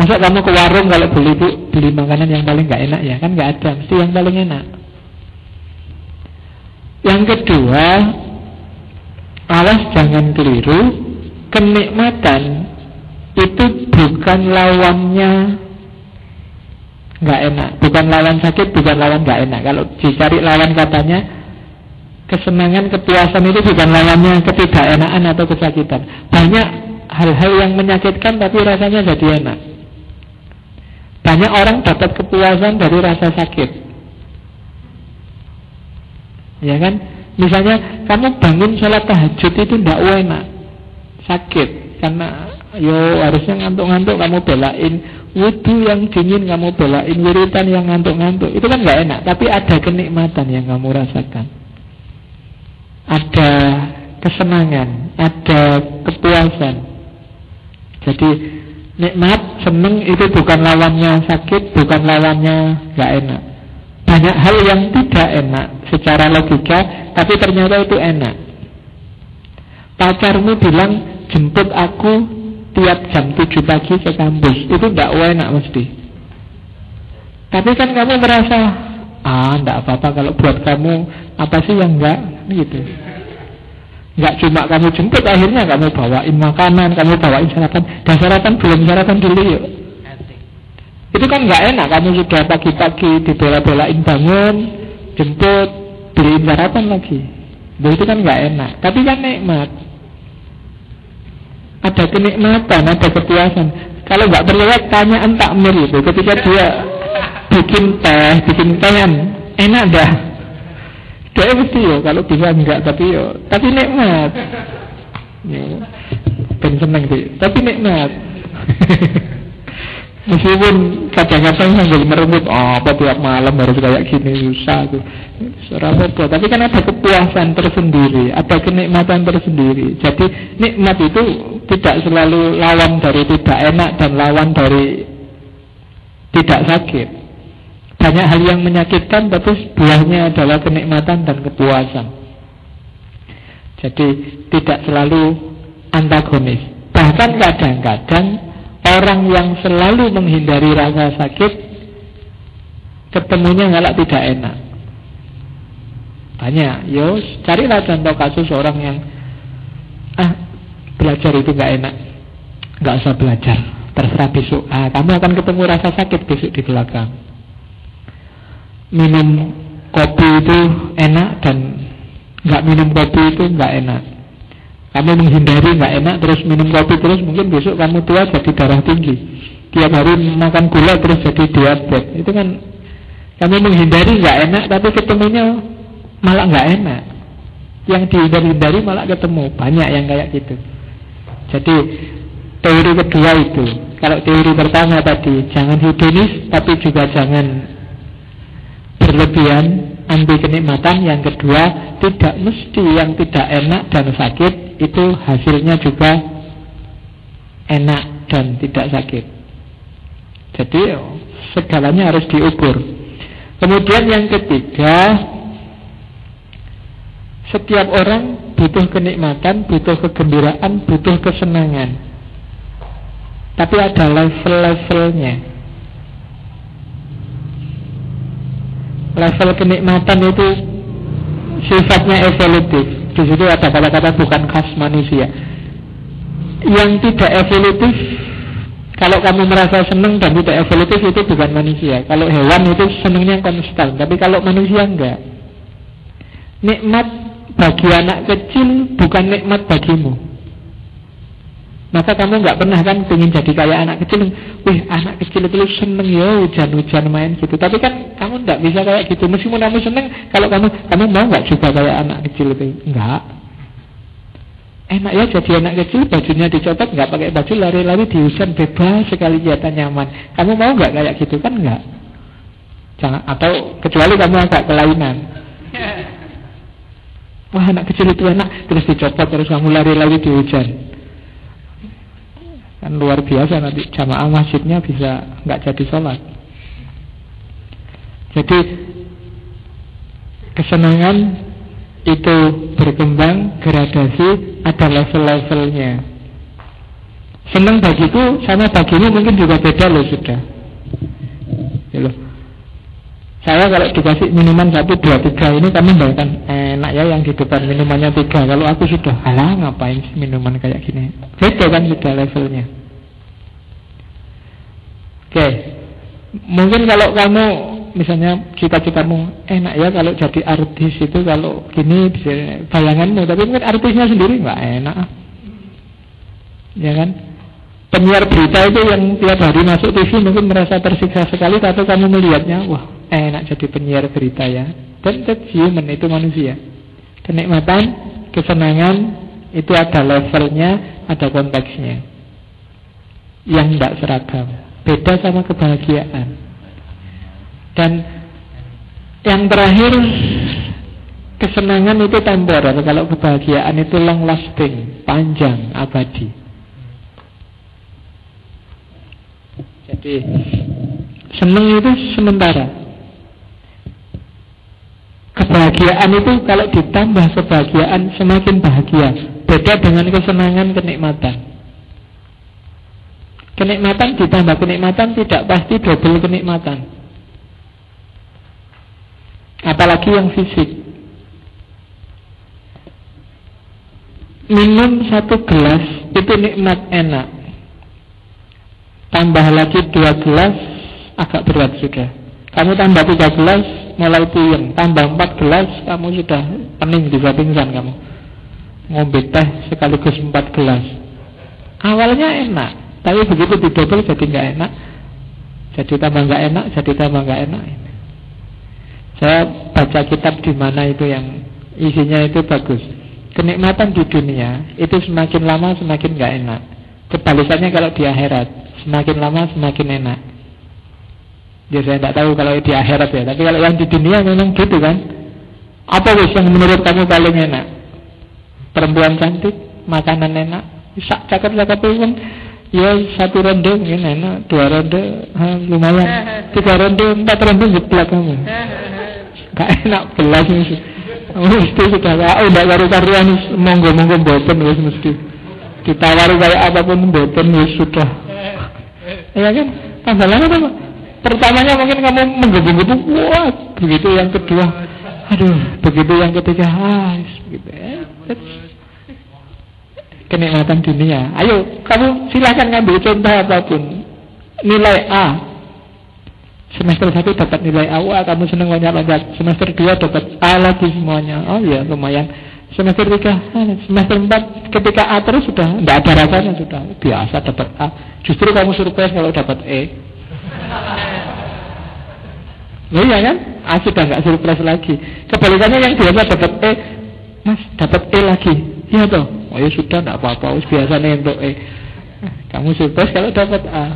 Masa kamu ke warung kalau beli bu, beli makanan yang paling nggak enak ya kan nggak ada, mesti yang paling enak. Yang kedua, awas jangan keliru, kenikmatan itu bukan lawannya nggak enak, bukan lawan sakit, bukan lawan nggak enak. Kalau dicari lawan katanya kesenangan, kepuasan itu bukan lawannya ketidakenaan atau kesakitan. Banyak hal-hal yang menyakitkan tapi rasanya jadi enak. Banyak orang dapat kepuasan dari rasa sakit. Ya kan? Misalnya kamu bangun sholat tahajud itu tidak enak, sakit. Karena yo harusnya ngantuk-ngantuk kamu belain. Wudhu yang dingin kamu belain. Wiritan yang ngantuk-ngantuk. Itu kan nggak enak, tapi ada kenikmatan yang kamu rasakan, ada kesenangan, ada kepuasan. Jadi nikmat, seneng itu bukan lawannya sakit, bukan lawannya nggak enak. Banyak hal yang tidak enak secara logika, tapi ternyata itu enak. Pacarmu bilang jemput aku tiap jam 7 pagi ke kampus, itu tidak enak mesti. Tapi kan kamu merasa, ah tidak apa-apa kalau buat kamu apa sih yang enggak, gitu. Enggak cuma kamu jemput akhirnya kamu bawain makanan, kamu bawain sarapan. Dan sarapan belum sarapan dulu yuk. Itu kan nggak enak kamu sudah pagi-pagi dibela-belain bangun, jemput, beliin sarapan lagi. Nah, itu kan nggak enak, tapi kan nikmat. Ada kenikmatan, ada kepuasan. Kalau nggak terlewat tanyaan takmir itu ketika dia bikin teh, bikin teh enak dah. Dia mesti yo kalau bisa enggak tapi yo tapi nikmat. Ya. Ben seneng sih, tapi nikmat. <laughs> Meskipun kadang-kadang sambil merebut oh, apa tiap malam harus kayak gini susah tuh. apa tapi kan ada kepuasan tersendiri, ada kenikmatan tersendiri. Jadi nikmat itu tidak selalu lawan dari tidak enak dan lawan dari tidak sakit. Banyak hal yang menyakitkan tapi buahnya adalah kenikmatan dan kepuasan. Jadi tidak selalu antagonis. Bahkan kadang-kadang Orang yang selalu menghindari rasa sakit Ketemunya malah tidak enak. Banyak. Yo, carilah contoh kasus orang yang Ah, belajar itu gak enak. Gak usah belajar. Terserah besok. Ah, Kamu akan ketemu rasa sakit besok di belakang Minum kopi itu enak Dan gak minum kopi itu gak enak kamu menghindari nggak enak terus minum kopi terus mungkin besok kamu tua jadi darah tinggi. Tiap hari makan gula terus jadi diabetes. Itu kan kamu menghindari nggak enak tapi ketemunya malah nggak enak. Yang dihindari-hindari malah ketemu. Banyak yang kayak gitu. Jadi teori kedua itu. Kalau teori pertama tadi jangan hedonis tapi juga jangan berlebihan anti kenikmatan. Yang kedua tidak mesti yang tidak enak dan sakit itu hasilnya juga enak dan tidak sakit. Jadi segalanya harus diukur. Kemudian yang ketiga, setiap orang butuh kenikmatan, butuh kegembiraan, butuh kesenangan. Tapi ada level-levelnya. Level kenikmatan itu sifatnya evolutif. Di situ ada kata-kata bukan khas manusia. Yang tidak evolutif, kalau kamu merasa senang dan tidak evolutif itu bukan manusia. Kalau hewan itu senangnya konstan, tapi kalau manusia enggak. Nikmat bagi anak kecil bukan nikmat bagimu. Maka kamu nggak pernah kan pengen jadi kayak anak kecil? Wih anak kecil itu seneng ya hujan-hujan main gitu. Tapi kan kamu nggak bisa kayak gitu. Meskipun kamu seneng Kalau kamu kamu mau nggak juga kayak anak kecil itu? Enggak Enak ya jadi anak kecil bajunya dicopot nggak pakai baju lari-lari di hujan bebas sekali jatah nyaman. Kamu mau nggak kayak gitu? Kan nggak. Jangan Atau kecuali kamu agak kelainan. <laughs> Wah anak kecil itu enak Terus dicopot terus kamu lari-lari di hujan Kan luar biasa nanti jamaah masjidnya bisa nggak jadi sholat. Jadi kesenangan itu berkembang gradasi ada level-levelnya. Senang bagiku sama bagimu mungkin juga beda loh sudah. Ya loh. Saya kalau dikasih minuman satu dua tiga ini kami bayangkan enak ya yang di depan minumannya tiga. Kalau aku sudah halah ngapain minuman kayak gini. Beda kan sudah levelnya. Oke, mungkin kalau kamu misalnya cita-citamu enak ya kalau jadi artis itu kalau gini bisa bayanganmu tapi mungkin artisnya sendiri nggak enak ya kan penyiar berita itu yang tiap hari masuk TV mungkin merasa tersiksa sekali tapi kamu melihatnya wah enak jadi penyiar berita ya. Dan human itu manusia. Kenikmatan kesenangan itu ada levelnya ada konteksnya. Yang tidak seragam. Beda sama kebahagiaan. Dan yang terakhir kesenangan itu temporer, kalau kebahagiaan itu long lasting, panjang, abadi. Jadi senang itu sementara. Kebahagiaan itu kalau ditambah kebahagiaan semakin bahagia. Beda dengan kesenangan kenikmatan. Kenikmatan ditambah kenikmatan tidak pasti double kenikmatan. Apalagi yang fisik Minum satu gelas Itu nikmat enak Tambah lagi dua gelas Agak berat sudah Kamu tambah tiga gelas Mulai puyeng Tambah empat gelas Kamu sudah pening bisa pingsan kamu Ngombe teh sekaligus empat gelas Awalnya enak Tapi begitu didobel jadi nggak enak Jadi tambah nggak enak Jadi tambah nggak enak saya baca kitab di mana itu yang isinya itu bagus. Kenikmatan di dunia itu semakin lama semakin nggak enak. Kebalikannya kalau di akhirat semakin lama semakin enak. Ya saya tidak tahu kalau di akhirat ya, tapi kalau yang di dunia memang gitu kan. Apa wis yang menurut kamu paling enak? Perempuan cantik, makanan enak, sak cakep-cakep kan Ya satu ronde mungkin enak, dua ronde ha, lumayan, tiga ronde, empat ronde jeblak kamu. Gak enak belas mesti. Mesti sudah oh ndak karu-karuan monggo-monggo mboten wis mesti. Ditawari kayak apa pun mboten wis sudah. Ya kan? Masalahnya apa? Pertamanya mungkin kamu menggebu-gebu, wah, begitu yang kedua, aduh, begitu yang ketiga, ah, begitu ya. Kenikmatan dunia. Ayo, kamu silahkan ngambil contoh apa pun. Nilai A, Semester 1 dapat nilai A, wah kamu senang loncat-loncat. Semester 2 dapat A lagi semuanya. Oh ya lumayan. Semester 3, ah, semester 4 ketika A terus sudah tidak ada rasanya sudah biasa dapat A. Justru kamu surprise kalau dapat E. Loh iya kan? A sudah nggak surprise lagi. Kebalikannya yang biasa dapat E, Mas dapat E lagi. Iya toh. Oh ya sudah tidak apa-apa. Biasa nih untuk E. Kamu surprise kalau dapat A.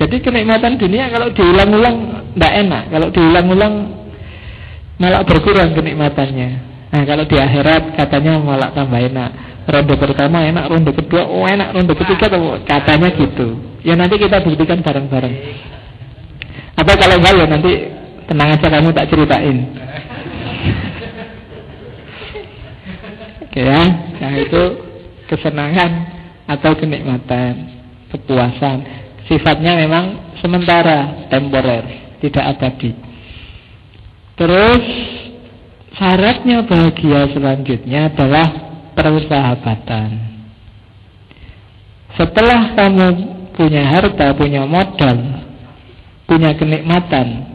Jadi kenikmatan dunia kalau diulang-ulang tidak enak. Kalau diulang-ulang malah berkurang kenikmatannya. Nah kalau di akhirat katanya malah tambah enak. Ronde pertama enak, ronde kedua oh enak, ronde ketiga katanya gitu. Ya nanti kita buktikan bareng-bareng. Apa kalau enggak ya nanti tenang aja kamu tak ceritain. Oke ya, nah itu kesenangan atau kenikmatan, kepuasan sifatnya memang sementara, temporer, tidak abadi. Terus syaratnya bahagia selanjutnya adalah persahabatan. Setelah kamu punya harta, punya modal, punya kenikmatan,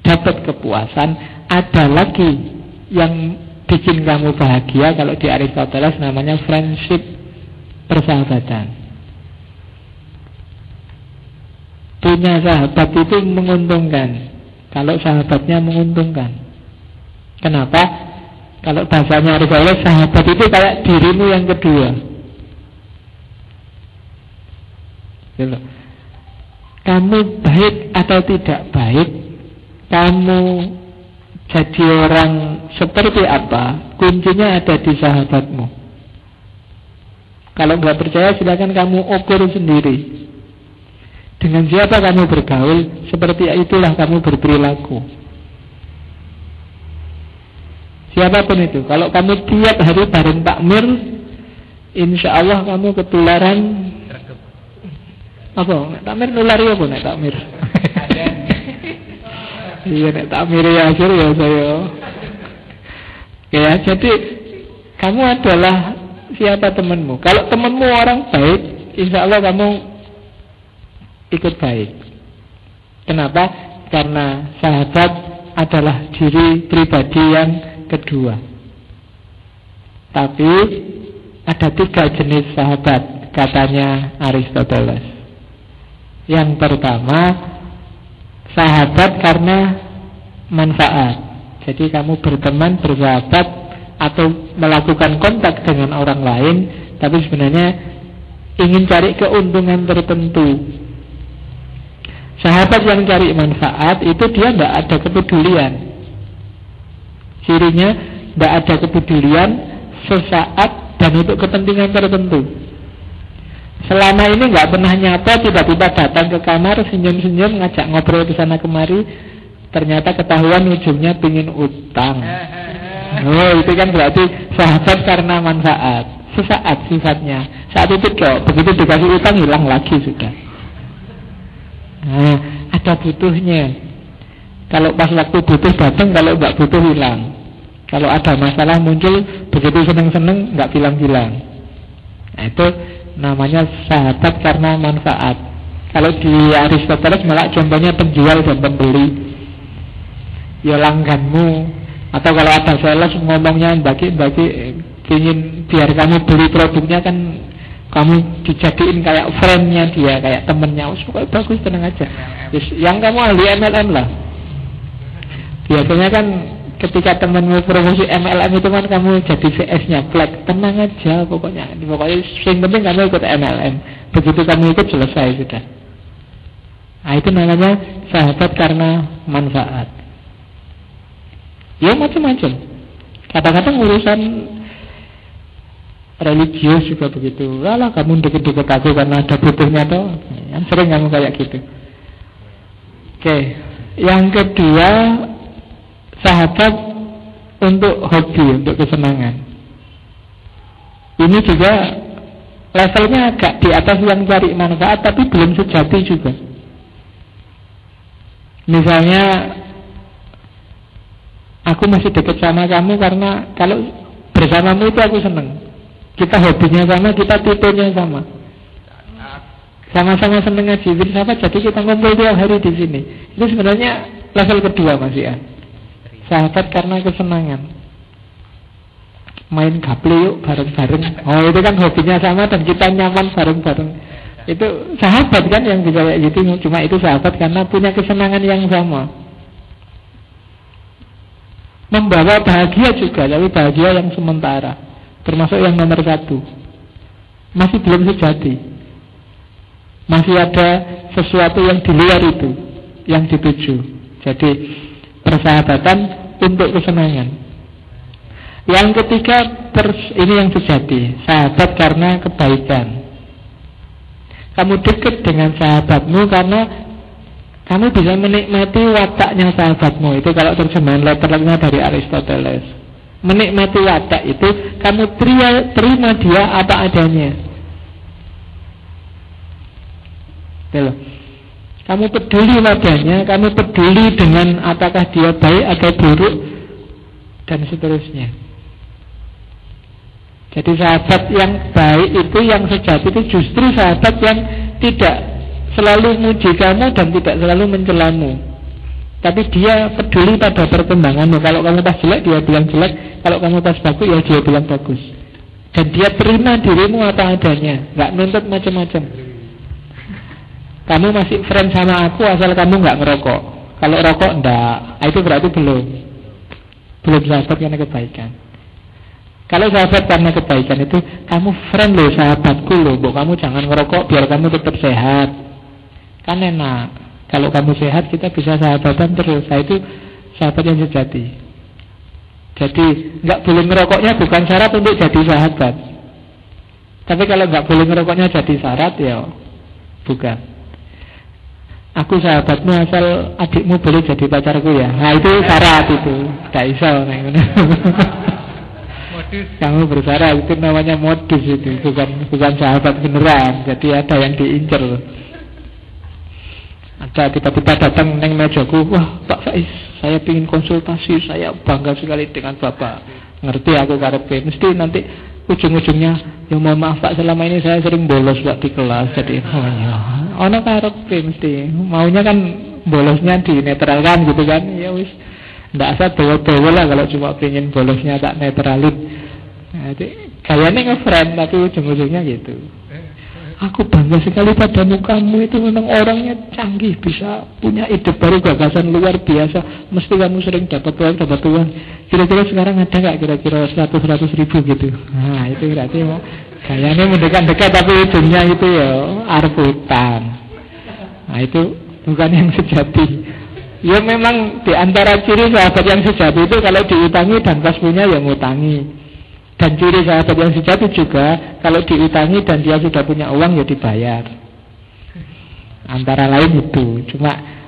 dapat kepuasan, ada lagi yang bikin kamu bahagia kalau di Aristoteles namanya friendship persahabatan. Punya sahabat itu menguntungkan Kalau sahabatnya menguntungkan Kenapa? Kalau bahasanya Aristoteles Sahabat itu kayak dirimu yang kedua gitu. Kamu baik atau tidak baik Kamu jadi orang seperti apa Kuncinya ada di sahabatmu Kalau nggak percaya silakan kamu ukur sendiri. Dengan siapa kamu bergaul, seperti itulah kamu berperilaku. Siapa pun itu, kalau kamu tiap hari bareng takmir, insya Allah kamu ketularan apa? Takmir nulari apa nek takmir? Iya nek takmir ya akhir ya saya. Ya jadi kamu adalah siapa temanmu. Kalau temanmu orang baik, insya Allah kamu ikut baik. Kenapa? Karena sahabat adalah diri pribadi yang kedua. Tapi ada tiga jenis sahabat, katanya Aristoteles. Yang pertama, sahabat karena manfaat. Jadi kamu berteman, bersahabat, atau melakukan kontak dengan orang lain, tapi sebenarnya ingin cari keuntungan tertentu. Sahabat yang cari manfaat itu dia tidak ada kepedulian. Cirinya tidak ada kepedulian sesaat dan untuk kepentingan tertentu. Selama ini nggak pernah nyata tiba-tiba datang ke kamar senyum-senyum ngajak ngobrol ke sana kemari ternyata ketahuan ujungnya pingin utang. Oh itu kan berarti sahabat karena manfaat sesaat sifatnya. Saat itu kok begitu dikasih utang hilang lagi sudah. Nah, ada butuhnya. Kalau pas waktu butuh datang, kalau nggak butuh hilang. Kalau ada masalah muncul, begitu seneng-seneng nggak bilang-bilang. Nah, itu namanya sahabat karena manfaat. Kalau di Aristoteles malah contohnya penjual dan pembeli. Ya langganmu atau kalau ada sales ngomongnya bagi-bagi ingin biar kamu beli produknya kan kamu dijadiin kayak friendnya dia kayak temennya suka bagus tenang aja yang kamu ahli MLM lah biasanya kan ketika temenmu promosi MLM itu kan kamu jadi CS-nya black tenang aja pokoknya. Pokoknya yang penting kamu ikut MLM begitu kamu ikut selesai sudah. Nah itu namanya sahabat karena manfaat. Ya macam-macam. Kadang-kadang urusan religius juga begitu. Lala kamu deket-deket aku karena ada butuhnya toh. Yang sering kamu kayak gitu. Oke, yang kedua sahabat untuk hobi, untuk kesenangan. Ini juga levelnya agak di atas yang cari manfaat tapi belum sejati juga. Misalnya aku masih dekat sama kamu karena kalau bersamamu itu aku seneng. Kita hobinya sama, kita tipenya sama. Sama-sama seneng ngaji sama jadi kita ngumpul tiap hari di sini. Itu sebenarnya level kedua Mas ya. Sahabat karena kesenangan. Main gaple yuk bareng-bareng. Oh itu kan hobinya sama dan kita nyaman bareng-bareng. Itu sahabat kan yang bisa kayak gitu. Cuma itu sahabat karena punya kesenangan yang sama. Membawa bahagia juga, tapi bahagia yang sementara. Termasuk yang nomor satu Masih belum sejati Masih ada sesuatu yang di luar itu Yang dituju Jadi persahabatan untuk kesenangan. Yang ketiga Ini yang sejati Sahabat karena kebaikan. Kamu dekat dengan sahabatmu karena kamu bisa menikmati wataknya sahabatmu. Itu kalau terjemahan letternya dari Aristoteles. Menikmati watak itu Kamu terima, terima dia apa adanya. Tuh. Kamu peduli wadahnya Kamu peduli dengan apakah dia baik atau buruk Dan seterusnya Jadi sahabat yang baik itu Yang sejati itu justru sahabat yang Tidak selalu muji kamu Dan tidak selalu mencelamu tapi dia peduli pada perkembanganmu. Kalau kamu pas jelek, dia bilang jelek. Kalau kamu pas bagus, ya dia bilang bagus. Dan dia terima dirimu apa adanya. Nggak nuntut macam-macam. Kamu masih friend sama aku asal kamu nggak ngerokok. Kalau rokok enggak, ah, itu berarti belum. Belum sahabat karena kebaikan. Kalau sahabat karena kebaikan itu kamu friend loh sahabatku loh, bu kamu jangan ngerokok biar kamu tetap sehat. Kan enak. Kalau kamu sehat kita bisa sahabatan terus. Nah itu sahabat yang sejati. Jadi nggak boleh merokoknya bukan syarat untuk jadi sahabat. Tapi kalau nggak boleh ngerokoknya jadi syarat ya bukan. Aku sahabatmu asal adikmu boleh jadi pacarku ya. Nah itu syarat itu. Gak iso Modus. Kamu bersyarat itu namanya modus itu, bukan bukan sahabat beneran. Jadi ada yang diincer. Ada tiba-tiba datang neng mejaku, wah Pak Faiz, saya ingin konsultasi, saya bangga sekali dengan Bapak. Ngerti aku karepe, mesti nanti ujung-ujungnya ya mohon maaf Pak selama ini saya sering bolos Pak di kelas jadi oh ya ono karepe mesti. Maunya kan bolosnya dinetralkan gitu kan. Ya wis. Ndak asal bawa-bawa lah kalau cuma pengen bolosnya tak netralin. Nah, jadi kayaknya ngefriend tapi ujung-ujungnya gitu Aku bangga sekali padamu Kamu itu memang orangnya canggih Bisa punya ide baru gagasan luar biasa. Mesti kamu sering dapat uang Dapat uang. Kira-kira sekarang ada gak kira-kira 100-100 ribu gitu. Nah itu berarti mau Kayaknya mendekat-dekat tapi ujungnya itu ya Arputan Nah itu bukan yang sejati. Ya memang di antara ciri sahabat yang sejati itu Kalau diutangi dan pas punya ya ngutangi dan ciri sahabat yang sejati juga Kalau diutangi dan dia sudah punya uang ya dibayar. Antara lain itu. Cuma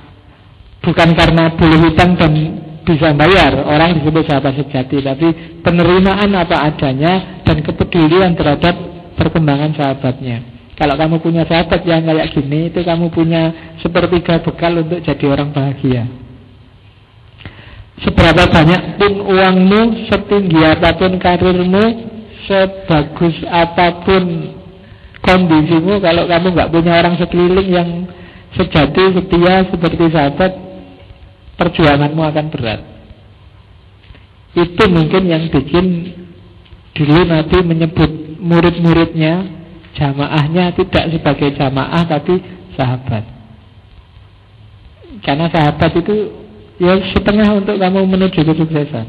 Bukan karena boleh hutang dan bisa bayar. Orang disebut sahabat sejati Tapi penerimaan apa adanya Dan kepedulian terhadap perkembangan sahabatnya. Kalau kamu punya sahabat yang kayak gini Itu kamu punya sepertiga bekal untuk jadi orang bahagia Seberapa banyak pun uangmu, setinggi apa pun karirmu, sebagus apa pun kondisimu, kalau kamu nggak punya orang sekeliling yang sejati, setia seperti sahabat, perjuanganmu akan berat. Itu mungkin yang bikin dulu Nabi menyebut murid-muridnya, jamaahnya tidak sebagai jamaah tapi sahabat. Karena sahabat itu ya setengah untuk kamu menuju kesuksesan.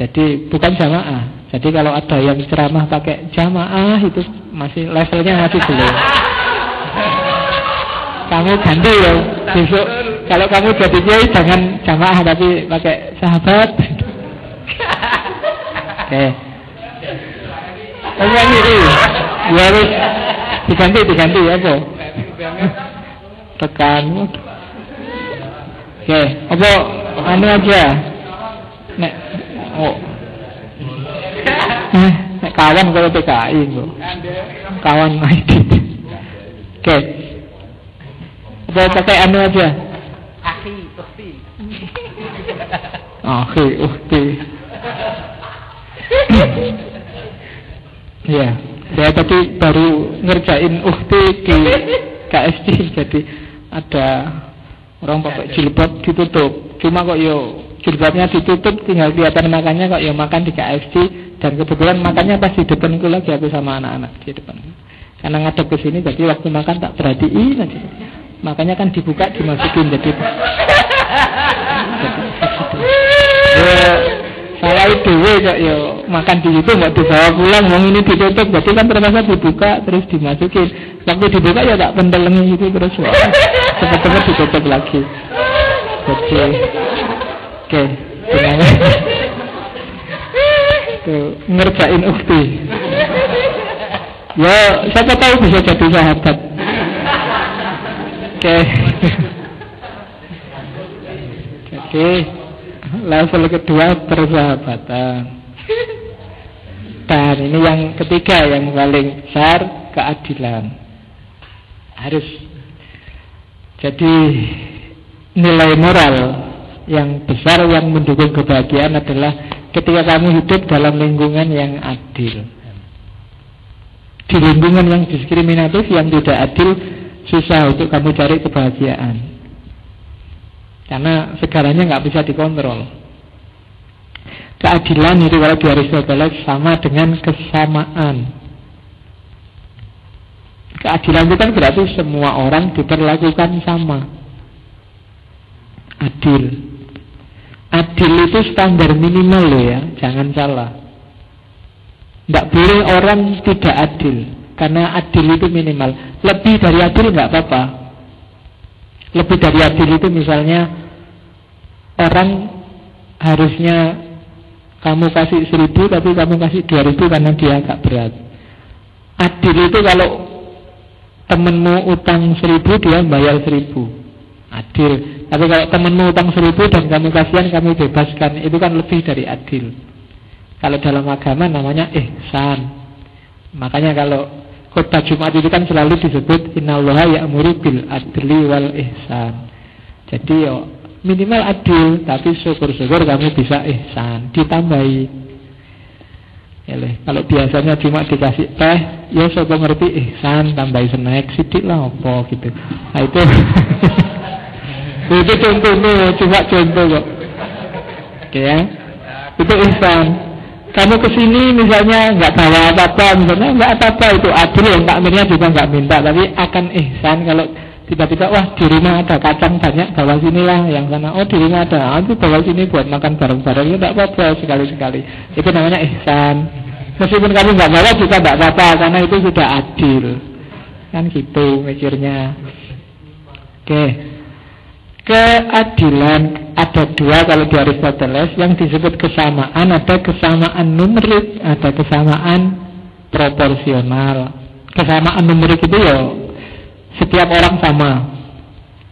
Jadi bukan jamaah. Jadi kalau ada yang ceramah pakai jamaah itu masih levelnya masih belum. kamu ganti ya besok kalau kamu jadi kiai jangan jamaah tapi pakai sahabat. <laughs> Oke. Okay. ini, ya harus diganti diganti ya kok. Tekan. Oke, apa anu aja? Nek oh. Eh, nek kawan kalau PKI kok. Kawan ID. Oke. Apa pakai anu aja? Akhi, ukti. Akhi, ukti. <laughs> Iya, saya tadi baru ngerjain ukti di KSD jadi ada Orang pakai jilbab ditutup. Cuma kok yo jilbabnya ditutup tinggal kelihatan makannya kok yo makan di KFC dan kebetulan makannya pas di depanku lagi aku sama anak-anak di depan. Karena ngadep ke sini jadi waktu makan tak perhatiin aja. Makanya kan dibuka dimasukin jadi. <laughs> ya, saya itu kok yo makan di situ nggak dibawa pulang, mau ini ditutup, jadi kan terpaksa dibuka terus dimasukin. Waktu dibuka ya tak pendelengi itu terus cepet-cepet ditutup lagi. Jadi, oke, okay. Tuh, ngerjain ukti. Ya, siapa tahu bisa jadi sahabat. Oke. Okay. Level kedua persahabatan. Dan ini yang ketiga yang paling besar keadilan harus jadi nilai moral yang besar yang mendukung kebahagiaan adalah ketika kamu hidup dalam lingkungan yang adil. Di lingkungan yang diskriminatif, yang tidak adil, susah untuk kamu cari kebahagiaan. Karena segalanya nggak bisa dikontrol. Keadilan itu kalau di Aristoteles sama dengan kesamaan. Keadilan itu kan berarti semua orang diperlakukan sama. Adil. Adil itu standar minimal loh ya, jangan salah. Tidak boleh orang tidak adil, karena adil itu minimal. Lebih dari adil nggak apa-apa. Lebih dari adil itu misalnya orang harusnya kamu kasih seribu tapi kamu kasih dua ribu karena dia agak berat. Adil itu kalau temenmu utang seribu dia bayar seribu. Adil. Tapi kalau temenmu utang seribu dan kamu kasihan kamu bebaskan. Itu kan lebih dari adil. Kalau dalam agama namanya ihsan. Makanya kalau khutbah Jumat itu kan selalu disebut innallaha ya'muru bil adli wal ihsan jadi yo minimal adil tapi syukur-syukur kamu bisa ihsan ditambahi Eleh. Kalau biasanya cuma dikasih teh, ya sopo ngerti ihsan tambahi snack sidik lah apa gitu. Nah itu <laughs> itu contohnya cuma contoh kok. Oke ya. Itu ihsan. Kamu ke sini misalnya nggak bawa apa-apa, misalnya nggak apa-apa itu adil. Yang takmirnya juga nggak minta, tapi akan ihsan kalau tiba-tiba wah di rumah ada kacang banyak bawa sinilah yang sana. Oh di rumah ada aku bawa sini buat makan bareng-bareng. Ya tidak apa-apa sekali-sekali. Itu namanya ihsan. Meskipun kamu nggak bawa juga tidak apa-apa karena itu sudah adil. Kan gitu mikirnya. Oke keadilan ada dua kalau di Aristoteles yang disebut kesamaan ada kesamaan numerik ada kesamaan proporsional kesamaan numerik itu ya setiap orang sama.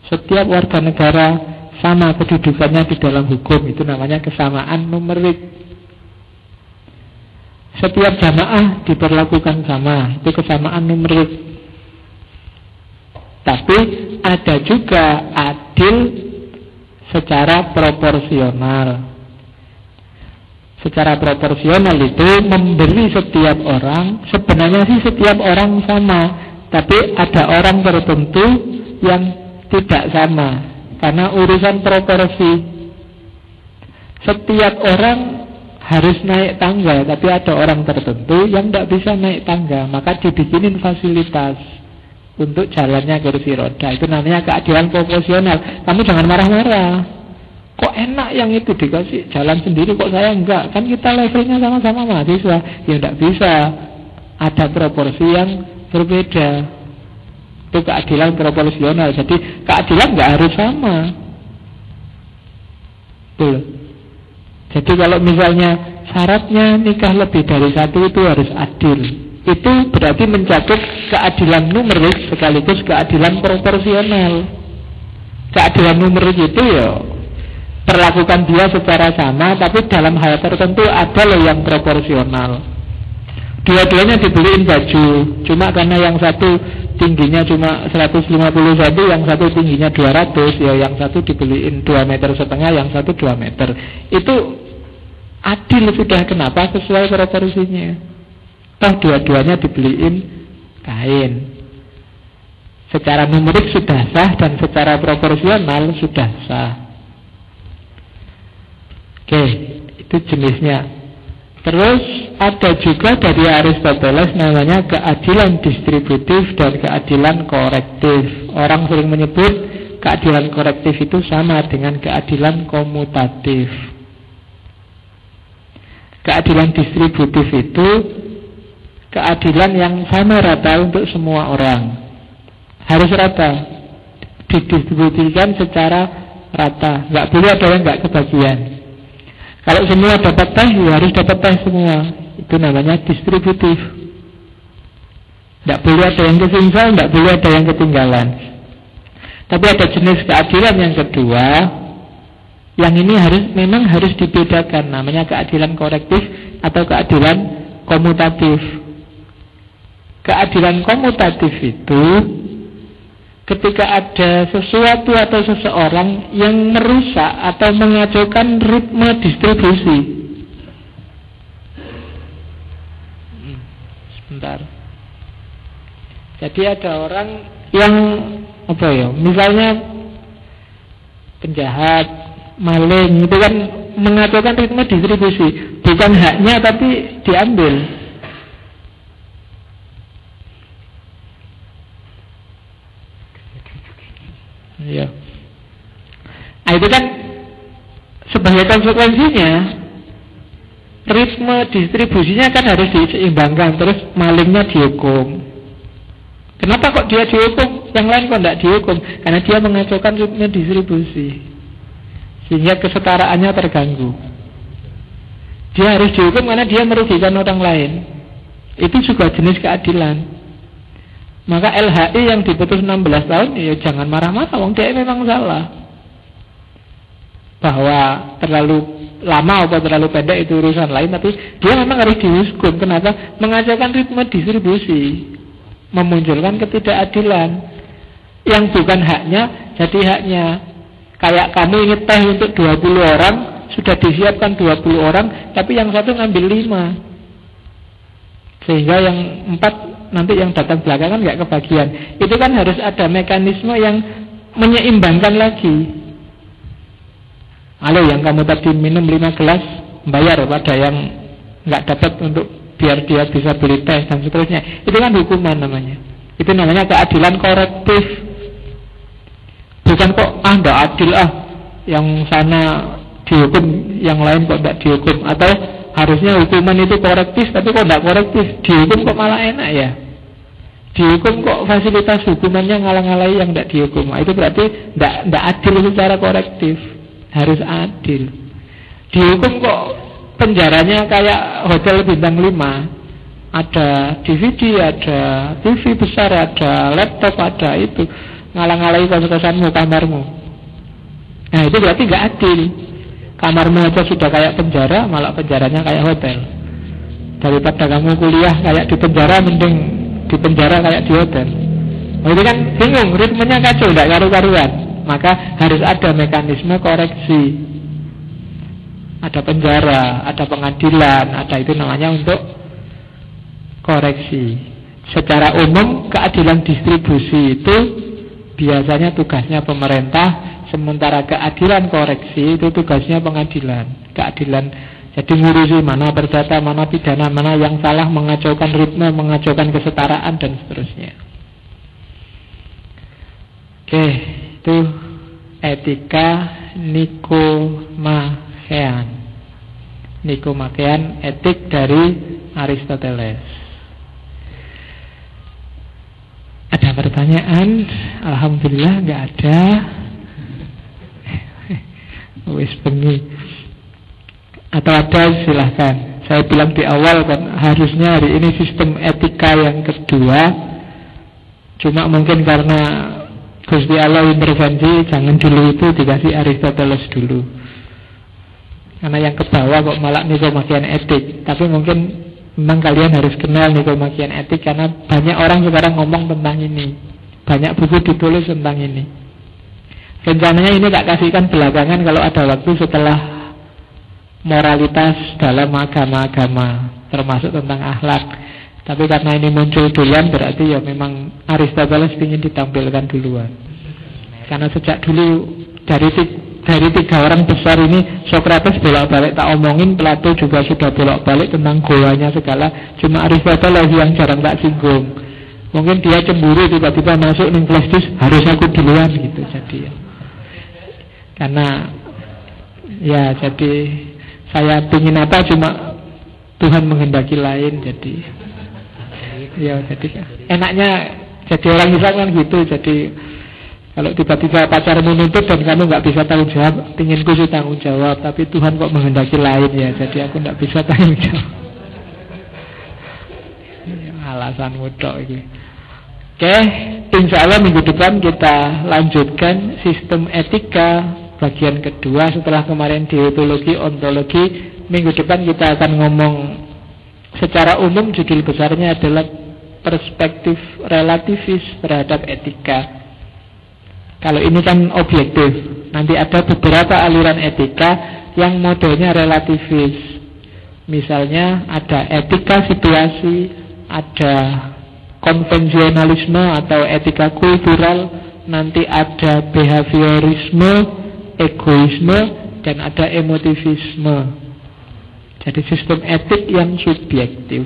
Setiap warga negara sama kedudukannya di dalam hukum. Itu namanya kesamaan numerik. Setiap jamaah diperlakukan sama. Itu kesamaan numerik. Tapi ada juga adil secara proporsional. Secara proporsional itu memberi setiap orang, sebenarnya sih setiap orang sama, tapi ada orang tertentu yang tidak sama Karena urusan proporsi Setiap orang harus naik tangga Tapi ada orang tertentu yang tidak bisa naik tangga Maka dibikinin fasilitas Untuk jalannya kursi roda Itu namanya keadilan proporsional Kamu jangan marah-marah Kok enak yang itu dikasih jalan sendiri Kok saya enggak Kan kita levelnya sama-sama mahasiswa Ya tidak bisa Ada proporsi yang berbeda. Itu keadilan proporsional. Jadi keadilan nggak harus sama. Betul. Jadi kalau misalnya syaratnya nikah lebih dari satu itu harus adil. Itu berarti mencakup keadilan numerik sekaligus keadilan proporsional. Keadilan numerik itu ya perlakukan dia secara sama tapi dalam hal tertentu ada loh yang proporsional. Dua-duanya dibeliin baju Cuma karena yang satu tingginya cuma 151 Yang satu tingginya 200 Ya yang satu dibeliin 2 meter setengah Yang satu 2 meter Itu adil sudah Kenapa? Sesuai proporsinya Toh dua-duanya dibeliin kain Secara numerik sudah sah Dan secara proporsional sudah sah Oke, itu jenisnya Terus ada juga dari Aristoteles namanya keadilan distributif dan keadilan korektif. Orang sering menyebut keadilan korektif itu sama dengan keadilan komutatif. Keadilan distributif itu keadilan yang sama rata untuk semua orang. Harus rata. Didistribusikan secara rata. Nggak boleh ada yang nggak kebagian. Kalau semua dapat teh, ya harus dapat teh semua. Itu namanya distributif. Tidak boleh ada yang ketinggalan, tidak boleh ada yang ketinggalan. Tapi ada jenis keadilan yang kedua, yang ini harus memang harus dibedakan, namanya keadilan korektif atau keadilan komutatif. Keadilan komutatif itu ketika ada sesuatu atau seseorang yang merusak atau mengacaukan ritme distribusi. Hmm, sebentar. Jadi ada orang yang apa ya, misalnya penjahat, maling itu kan mengacaukan ritme distribusi, bukan haknya tapi diambil. Ya. Nah itu kan sebagai konsekuensinya ritme distribusinya kan harus diseimbangkan terus malingnya dihukum. Kenapa kok dia dihukum? Yang lain kok tidak dihukum? Karena dia mengacaukan ritme distribusi sehingga kesetaraannya terganggu. Dia harus dihukum karena dia merugikan orang lain. Itu juga jenis keadilan. Maka LHI yang diputus 16 tahun ya jangan marah-marah wong dia memang salah. Bahwa terlalu lama atau terlalu pendek itu urusan lain tapi dia memang harus dihukum. Kenapa? Mengacaukan ritme distribusi. Memunculkan ketidakadilan yang bukan haknya jadi haknya. Kayak kamu ini teh untuk 20 orang sudah disiapkan 20 orang tapi yang satu ngambil 5. Sehingga yang empat nanti yang datang belakangan nggak kebagian. Itu kan harus ada mekanisme yang menyeimbangkan lagi. Halo yang kamu tadi minum 5 gelas bayar pada yang nggak dapat untuk biar dia bisa beli teh dan seterusnya. Itu kan hukuman namanya. Itu namanya keadilan korektif. Bukan kok ah nggak adil ah yang sana dihukum yang lain kok tidak dihukum atau harusnya hukuman itu korektif tapi kok tidak korektif? Dihukum kok malah enak ya? Dihukum kok fasilitas hukumannya ngalang-ngalai yang tidak dihukum? Nah, itu berarti tidak adil secara korektif. Harus adil. Dihukum kok penjaranya kayak hotel bintang 5 ada DVD, ada TV besar, ada laptop, ada itu. Ngalang-ngalai kos-kosanmu, kamarmu. Nah itu berarti nggak adil. Kamarmu aja sudah kayak penjara, malah penjaranya kayak hotel. Daripada kamu kuliah kayak di penjara, mending di penjara kayak di hotel. Oh, ini kan bingung, ritmenya kacau, tidak karu-karuan. Maka harus ada mekanisme koreksi. Ada penjara, ada pengadilan, ada itu namanya untuk koreksi. Secara umum keadilan distribusi itu biasanya tugasnya pemerintah, sementara keadilan koreksi itu tugasnya pengadilan. Keadilan jadi ngurusi mana perdata, mana pidana, mana yang salah mengacaukan ritme, mengacaukan kesetaraan dan seterusnya. Oke, itu etika Nikomachean. Nikomachean etik dari Aristoteles. Ada pertanyaan? Alhamdulillah nggak ada. Wis bengi. Atau ada silahkan. Saya bilang di awal kan harusnya hari ini sistem etika yang kedua. Cuma mungkin karena Gusti Allah intervensi jangan dulu itu dikasih Aristoteles dulu. Karena yang ke bawah kok malah nikomakian etik. Tapi mungkin Memang kalian harus kenal nih pemakian etik karena banyak orang sekarang ngomong tentang ini. Banyak buku ditulis tentang ini. Rencananya ini tak kasihkan belakangan kalau ada waktu setelah moralitas dalam agama-agama termasuk tentang akhlak. Tapi karena ini muncul duluan berarti ya memang Aristoteles ingin ditampilkan duluan. Karena sejak dulu dari dari tiga orang besar ini Socrates bolak-balik tak omongin Plato juga sudah bolak-balik tentang goanya segala cuma Aristoteles yang jarang tak singgung mungkin dia cemburu tiba-tiba masuk nih harus aku duluan gitu jadi ya karena ya jadi saya ingin apa cuma Tuhan menghendaki lain jadi ya jadi enaknya jadi orang Islam kan gitu jadi kalau tiba-tiba pacarmu nuntut dan kamu nggak bisa tanggung jawab, inginku sih tanggung jawab, tapi Tuhan kok menghendaki lain ya, jadi aku nggak bisa <laughs> tanggung jawab. Alasan mudah ini. Oke, insya Allah minggu depan kita lanjutkan sistem etika bagian kedua setelah kemarin deontologi, ontologi. Minggu depan kita akan ngomong secara umum judul besarnya adalah perspektif relativis terhadap etika. Kalau ini kan objektif. Nanti ada beberapa aliran etika yang modelnya relativis. Misalnya ada etika situasi, ada konvensionalisme atau etika kultural, nanti ada behaviorisme, egoisme, dan ada emotivisme. Jadi sistem etik yang subjektif.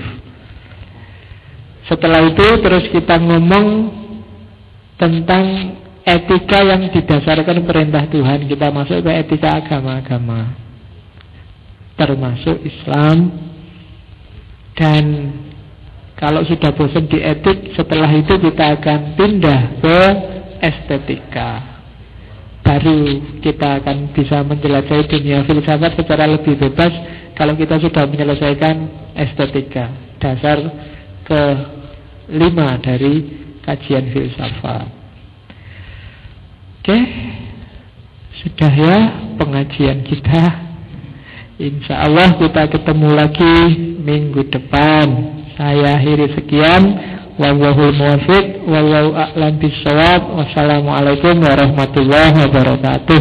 Setelah itu terus kita ngomong tentang etika yang didasarkan perintah Tuhan kita masuk ke etika agama-agama termasuk Islam dan kalau sudah bosan di etik setelah itu kita akan pindah ke estetika baru kita akan bisa menjelajahi dunia filsafat secara lebih bebas kalau kita sudah menyelesaikan estetika dasar ke lima dari kajian filsafat. Oke, sudah ya pengajian kita. Insya Allah kita ketemu lagi minggu depan. Saya akhiri sekian. Wallahul muwafiq wallahu a'lam bishawab. Wassalamualaikum warahmatullahi wabarakatuh.